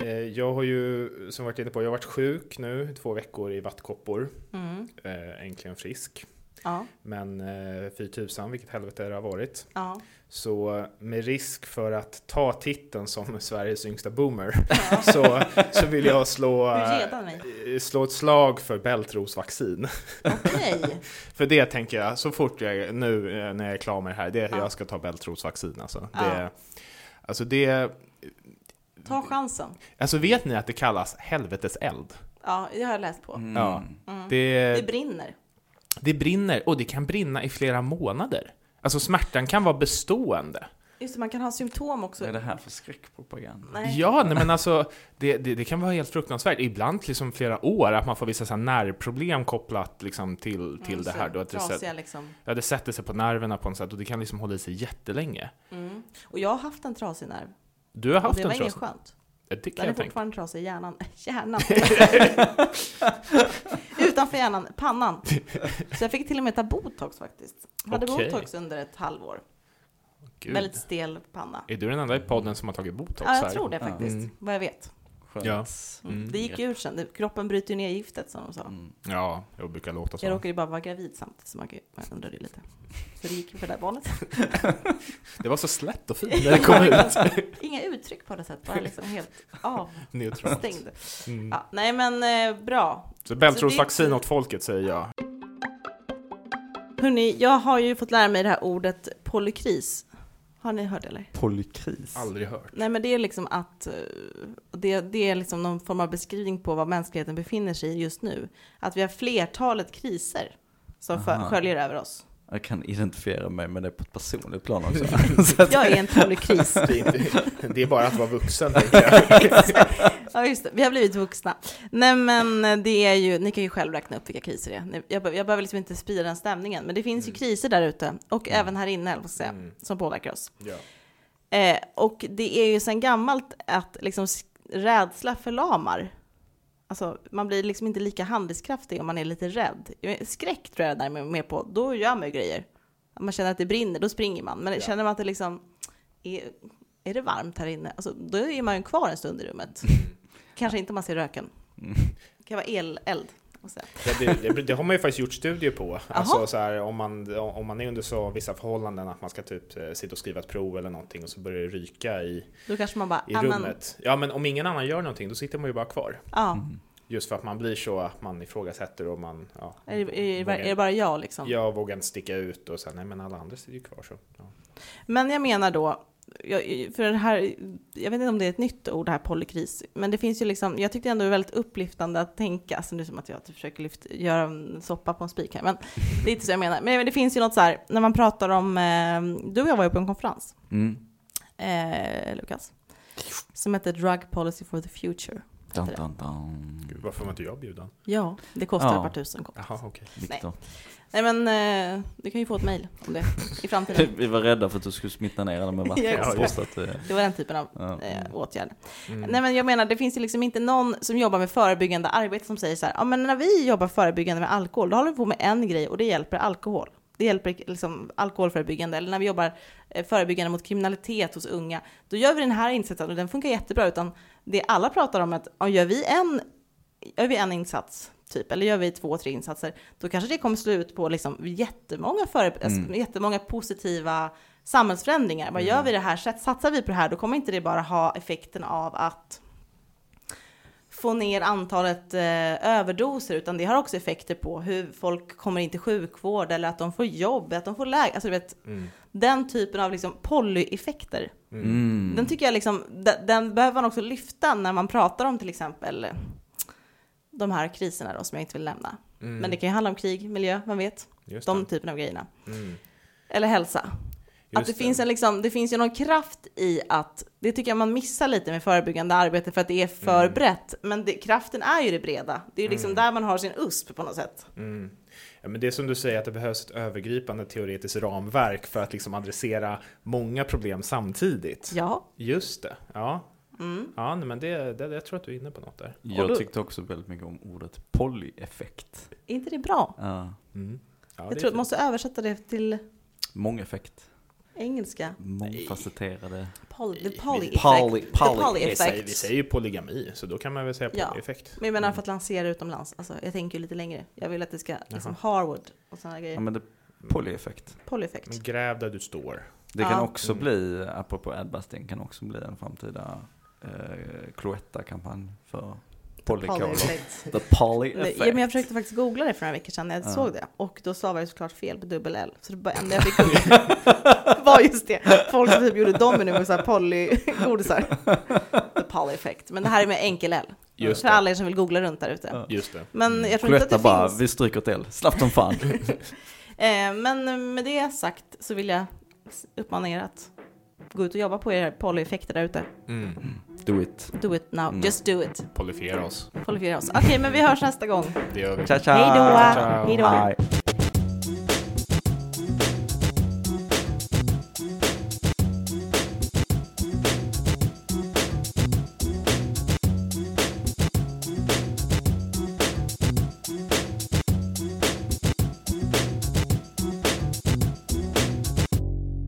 Speaker 2: Eh, Jag har ju, som varit inne på, jag har varit sjuk nu två veckor i vattkoppor.
Speaker 1: Mm.
Speaker 2: Eh, äntligen frisk.
Speaker 1: Ja.
Speaker 2: Men eh, fy tusan vilket helvete det har varit.
Speaker 1: Ja.
Speaker 2: Så med risk för att ta titeln som Sveriges yngsta boomer så, så vill jag slå, slå ett slag för bältrosvaccin.
Speaker 1: Okej.
Speaker 2: För det tänker jag, så fort jag nu när jag är klar med det här, det
Speaker 1: Ja.
Speaker 2: jag ska ta bältrosvaccin. Alltså.
Speaker 1: Ja.
Speaker 2: Det, alltså det,
Speaker 1: Ta chansen.
Speaker 2: alltså vet ni att det kallas helvetes eld?
Speaker 1: Ja, det har jag läst på.
Speaker 3: Mm.
Speaker 2: Ja.
Speaker 1: Mm.
Speaker 2: Det,
Speaker 1: Det brinner.
Speaker 2: det brinner och det kan brinna i flera månader. Alltså smärtan kan vara bestående.
Speaker 1: Just det, man kan ha symptom också.
Speaker 3: Vad är det här för skräckpropaganda?
Speaker 1: Nej.
Speaker 2: Ja, nej, men alltså det, det, det kan vara helt fruktansvärt. Ibland liksom flera år, att man får vissa så här nervproblem kopplat liksom till, till
Speaker 1: Mm,
Speaker 2: det här. Då, att det,
Speaker 1: trasiga
Speaker 2: sätt,
Speaker 1: liksom.
Speaker 2: ja, det sätter sig på nerverna på något sätt och det kan liksom hålla i sig jättelänge.
Speaker 1: Mm. Och jag har haft en trasig nerv.
Speaker 2: Du har haft
Speaker 1: det
Speaker 2: en
Speaker 1: var inget
Speaker 2: trasig...
Speaker 1: skönt.
Speaker 2: Det kan
Speaker 1: Den är fortfarande trasig i hjärnan. Hjärnan. Utanför hjärnan, pannan. Så jag fick till och med ta botox faktiskt. Jag hade
Speaker 2: Okej.
Speaker 1: botox under ett halvår.
Speaker 2: Gud.
Speaker 1: Väldigt stel panna.
Speaker 2: Är du den enda i podden som har tagit botox
Speaker 1: Ja, jag
Speaker 2: här?
Speaker 1: tror det faktiskt.
Speaker 2: Mm.
Speaker 1: Vad jag vet.
Speaker 3: Skönt.
Speaker 2: Ja.
Speaker 1: Mm.
Speaker 2: Mm.
Speaker 1: Det gick ur sen. Kroppen bryter ju ner giftet som de sa.
Speaker 3: Mm.
Speaker 2: Ja, jag brukar låta så.
Speaker 1: Jag råkade ju bara vara gravid samtidigt, så man man undrade ju lite. Så det gick ju för det där barnet.
Speaker 2: Det var så slätt och fint när det kom ut.
Speaker 1: Inga uttryck på det sättet, bara liksom helt avstängd.
Speaker 2: Mm.
Speaker 1: Ja, nej men eh, bra.
Speaker 2: Så
Speaker 1: är-
Speaker 2: åt folket säger jag.
Speaker 1: Hörni, jag har ju fått lära mig det här ordet polykris. Har ni hört det eller?
Speaker 3: Polykris.
Speaker 2: Aldrig hört.
Speaker 1: Nej men det är liksom att eh, det, det är liksom någon form av beskrivning på vad mänskligheten befinner sig i just nu. Att vi har flertalet kriser som
Speaker 3: Aha.
Speaker 1: sköljer över oss.
Speaker 3: Jag kan identifiera mig med det på ett personligt plan också.
Speaker 1: Jag är en polykris.
Speaker 2: Det det är bara att vara vuxen.
Speaker 1: Ja, just det. Vi har blivit vuxna. Nej, men det är ju, ni kan ju själv räkna upp vilka kriser det är. Jag, jag behöver liksom inte sprida den stämningen, men det finns ju kriser där ute och även här inne, jag säga,
Speaker 2: Mm.
Speaker 1: som påverkar oss.
Speaker 2: Ja.
Speaker 1: Eh, och det är ju sedan gammalt att liksom rädsla förlamar. Alltså, man blir liksom inte lika handlingskraftig om man är lite rädd. Skräck tror jag där är mer på, då gör man ju grejer. Om man känner att det brinner, då springer man. Men
Speaker 2: Ja.
Speaker 1: känner man att det liksom är, är det varmt här inne, alltså, då är man ju kvar en stund i rummet. Kanske inte om man ser röken. Det kan vara eleld. och så.
Speaker 2: Ja, det, det, det har man ju faktiskt gjort studier på. Alltså så här, om, man, om man är under så vissa förhållanden att man ska typ eh, sitta och skriva ett prov eller någonting och så börjar det ryka i,
Speaker 1: Då kanske man bara,
Speaker 2: i
Speaker 1: "Ah, men-
Speaker 2: rummet. Ja, men om ingen annan gör någonting, då sitter man ju bara kvar.
Speaker 1: Ja,
Speaker 2: Just för att man blir så att man ifrågasätter och man ja,
Speaker 1: är det, är, bara, är det bara jag liksom?
Speaker 2: jag vågar inte sticka ut och sen, nej men alla andra sitter ju kvar så. Ja.
Speaker 1: Men jag menar då, jag, för det här, jag vet inte om det är ett nytt ord, det här polykris, men det finns ju liksom, jag tyckte ändå det var väldigt upplyftande att tänka, alltså nu som att jag försöker lyfta, göra en soppa på en spik här, men det är inte så jag menar. Men det finns ju något så här, när man pratar om, eh, du och jag var ju på en konferens,
Speaker 3: Mm.
Speaker 1: eh, Lukas, som heter Drug Policy for the Future. Det.
Speaker 3: dun, dun.
Speaker 2: Gud, varför var inte jag bjuden?
Speaker 1: Ja, det kostar
Speaker 3: Ja.
Speaker 1: ett par tusen. kort.
Speaker 2: Jaha, okej.
Speaker 3: Viktor.
Speaker 1: Nej men, eh, du kan ju få ett mejl om det i framtiden.
Speaker 3: Vi var rädda för att du skulle smitta ner henne med vatten.
Speaker 1: Ja,
Speaker 2: exakt.
Speaker 3: Just att, eh,
Speaker 1: Det var den typen av
Speaker 3: ja.
Speaker 1: eh, åtgärd.
Speaker 2: Mm.
Speaker 1: Nej men jag menar, det finns ju liksom inte någon som jobbar med förebyggande arbete som säger så här, ja men när vi jobbar förebyggande med alkohol, då håller vi på med en grej och det hjälper alkohol. Det hjälper liksom alkoholförebyggande, eller när vi jobbar förebyggande mot kriminalitet hos unga, då gör vi den här insatsen och den funkar jättebra, utan det alla pratar om att ja, gör vi en, gör vi en insats, typ, eller gör vi två, tre insatser, då kanske det kommer slå ut på liksom jättemånga, före, alltså, jättemånga positiva samhällsförändringar. Vad gör vi det här? Satsar vi på det här, då kommer inte det bara ha effekten av att få ner antalet eh, överdoser, utan det har också effekter på hur folk kommer in till sjukvård, eller att de får jobb, att de får läge, alltså vet,
Speaker 2: Mm.
Speaker 1: Den typen av liksom polyeffekter.
Speaker 3: Mm.
Speaker 1: Den tycker jag liksom, den, den behöver man också lyfta när man pratar om till exempel de här kriserna då, som jag inte vill nämna.
Speaker 2: Mm.
Speaker 1: Men det kan ju handla om krig, miljö, man vet,
Speaker 2: Just
Speaker 1: de
Speaker 2: det.
Speaker 1: typen av grejerna.
Speaker 2: Mm.
Speaker 1: Eller hälsa.
Speaker 2: Just
Speaker 1: att det, finns en liksom, det finns ju någon kraft i att, det tycker jag man missar lite med förebyggande arbete för att det är för
Speaker 2: Mm.
Speaker 1: brett. Men det, kraften är ju det breda. Det är ju liksom där man har sin USP på något sätt.
Speaker 2: Men det är som du säger, att det behövs ett övergripande teoretiskt ramverk för att liksom adressera många problem samtidigt.
Speaker 1: Ja.
Speaker 2: Just det, ja.
Speaker 1: Mm.
Speaker 2: Ja, nej, men det, det, jag tror att du är inne på något där.
Speaker 3: Jag tyckte också väldigt mycket om ordet polyeffekt.
Speaker 1: Är inte det bra?
Speaker 3: Ja.
Speaker 2: Mm. Ja, det
Speaker 1: jag
Speaker 2: är
Speaker 1: tror att man måste översätta det till
Speaker 3: Mångeffekt.
Speaker 1: Engelska.
Speaker 3: Mångfacetterade.
Speaker 1: Poly, the poly effect.
Speaker 3: Poly- poly-
Speaker 1: poly
Speaker 2: vi, säger, vi
Speaker 1: effect.
Speaker 2: säger ju polygami, så då kan man väl säga
Speaker 1: Ja.
Speaker 2: polyeffekt.
Speaker 1: Men jag menar för att lansera utomlands. Alltså, jag tänker ju lite längre. Jag vill att det ska, liksom Harvard och sådana grejer.
Speaker 3: Ja men det polyeffekt.
Speaker 1: Polyeffekt.
Speaker 2: Men gräv där du står.
Speaker 3: Det
Speaker 1: Ja.
Speaker 3: kan också
Speaker 2: Mm.
Speaker 3: bli, apropå adbusting, kan också bli en framtida eh, Cloetta-kampanj för The poly
Speaker 1: Men,
Speaker 3: effect.
Speaker 1: ja, men jag försökte faktiskt googla det för några veckor sedan när jag
Speaker 3: Ja.
Speaker 1: såg det. Och då stavade jag såklart fel på dubbel L. Så det bara enda jag fick upp var just det. Folk som typ gjorde domino med så här polygodisar. The poly effect. Men det här är med enkel L.
Speaker 2: Just
Speaker 1: för
Speaker 2: det.
Speaker 1: alla er som vill googla runt där ute.
Speaker 2: Just det.
Speaker 1: Men jag tror inte att det
Speaker 3: bara,
Speaker 1: finns.
Speaker 3: vi stryker ett L, snabbt som fan.
Speaker 1: Eh, men med det sagt så vill jag uppmana er att gå ut och jobba på era polyeffekter där ute.
Speaker 2: Mm.
Speaker 3: Do it.
Speaker 1: Do it now.
Speaker 3: Mm.
Speaker 1: Just do it.
Speaker 2: Polyfiera oss.
Speaker 1: Polyfiera oss. Okej, men vi hörs nästa gång.
Speaker 2: Det gör vi.
Speaker 3: Ciao, ciao.
Speaker 1: Hej då. Hej då.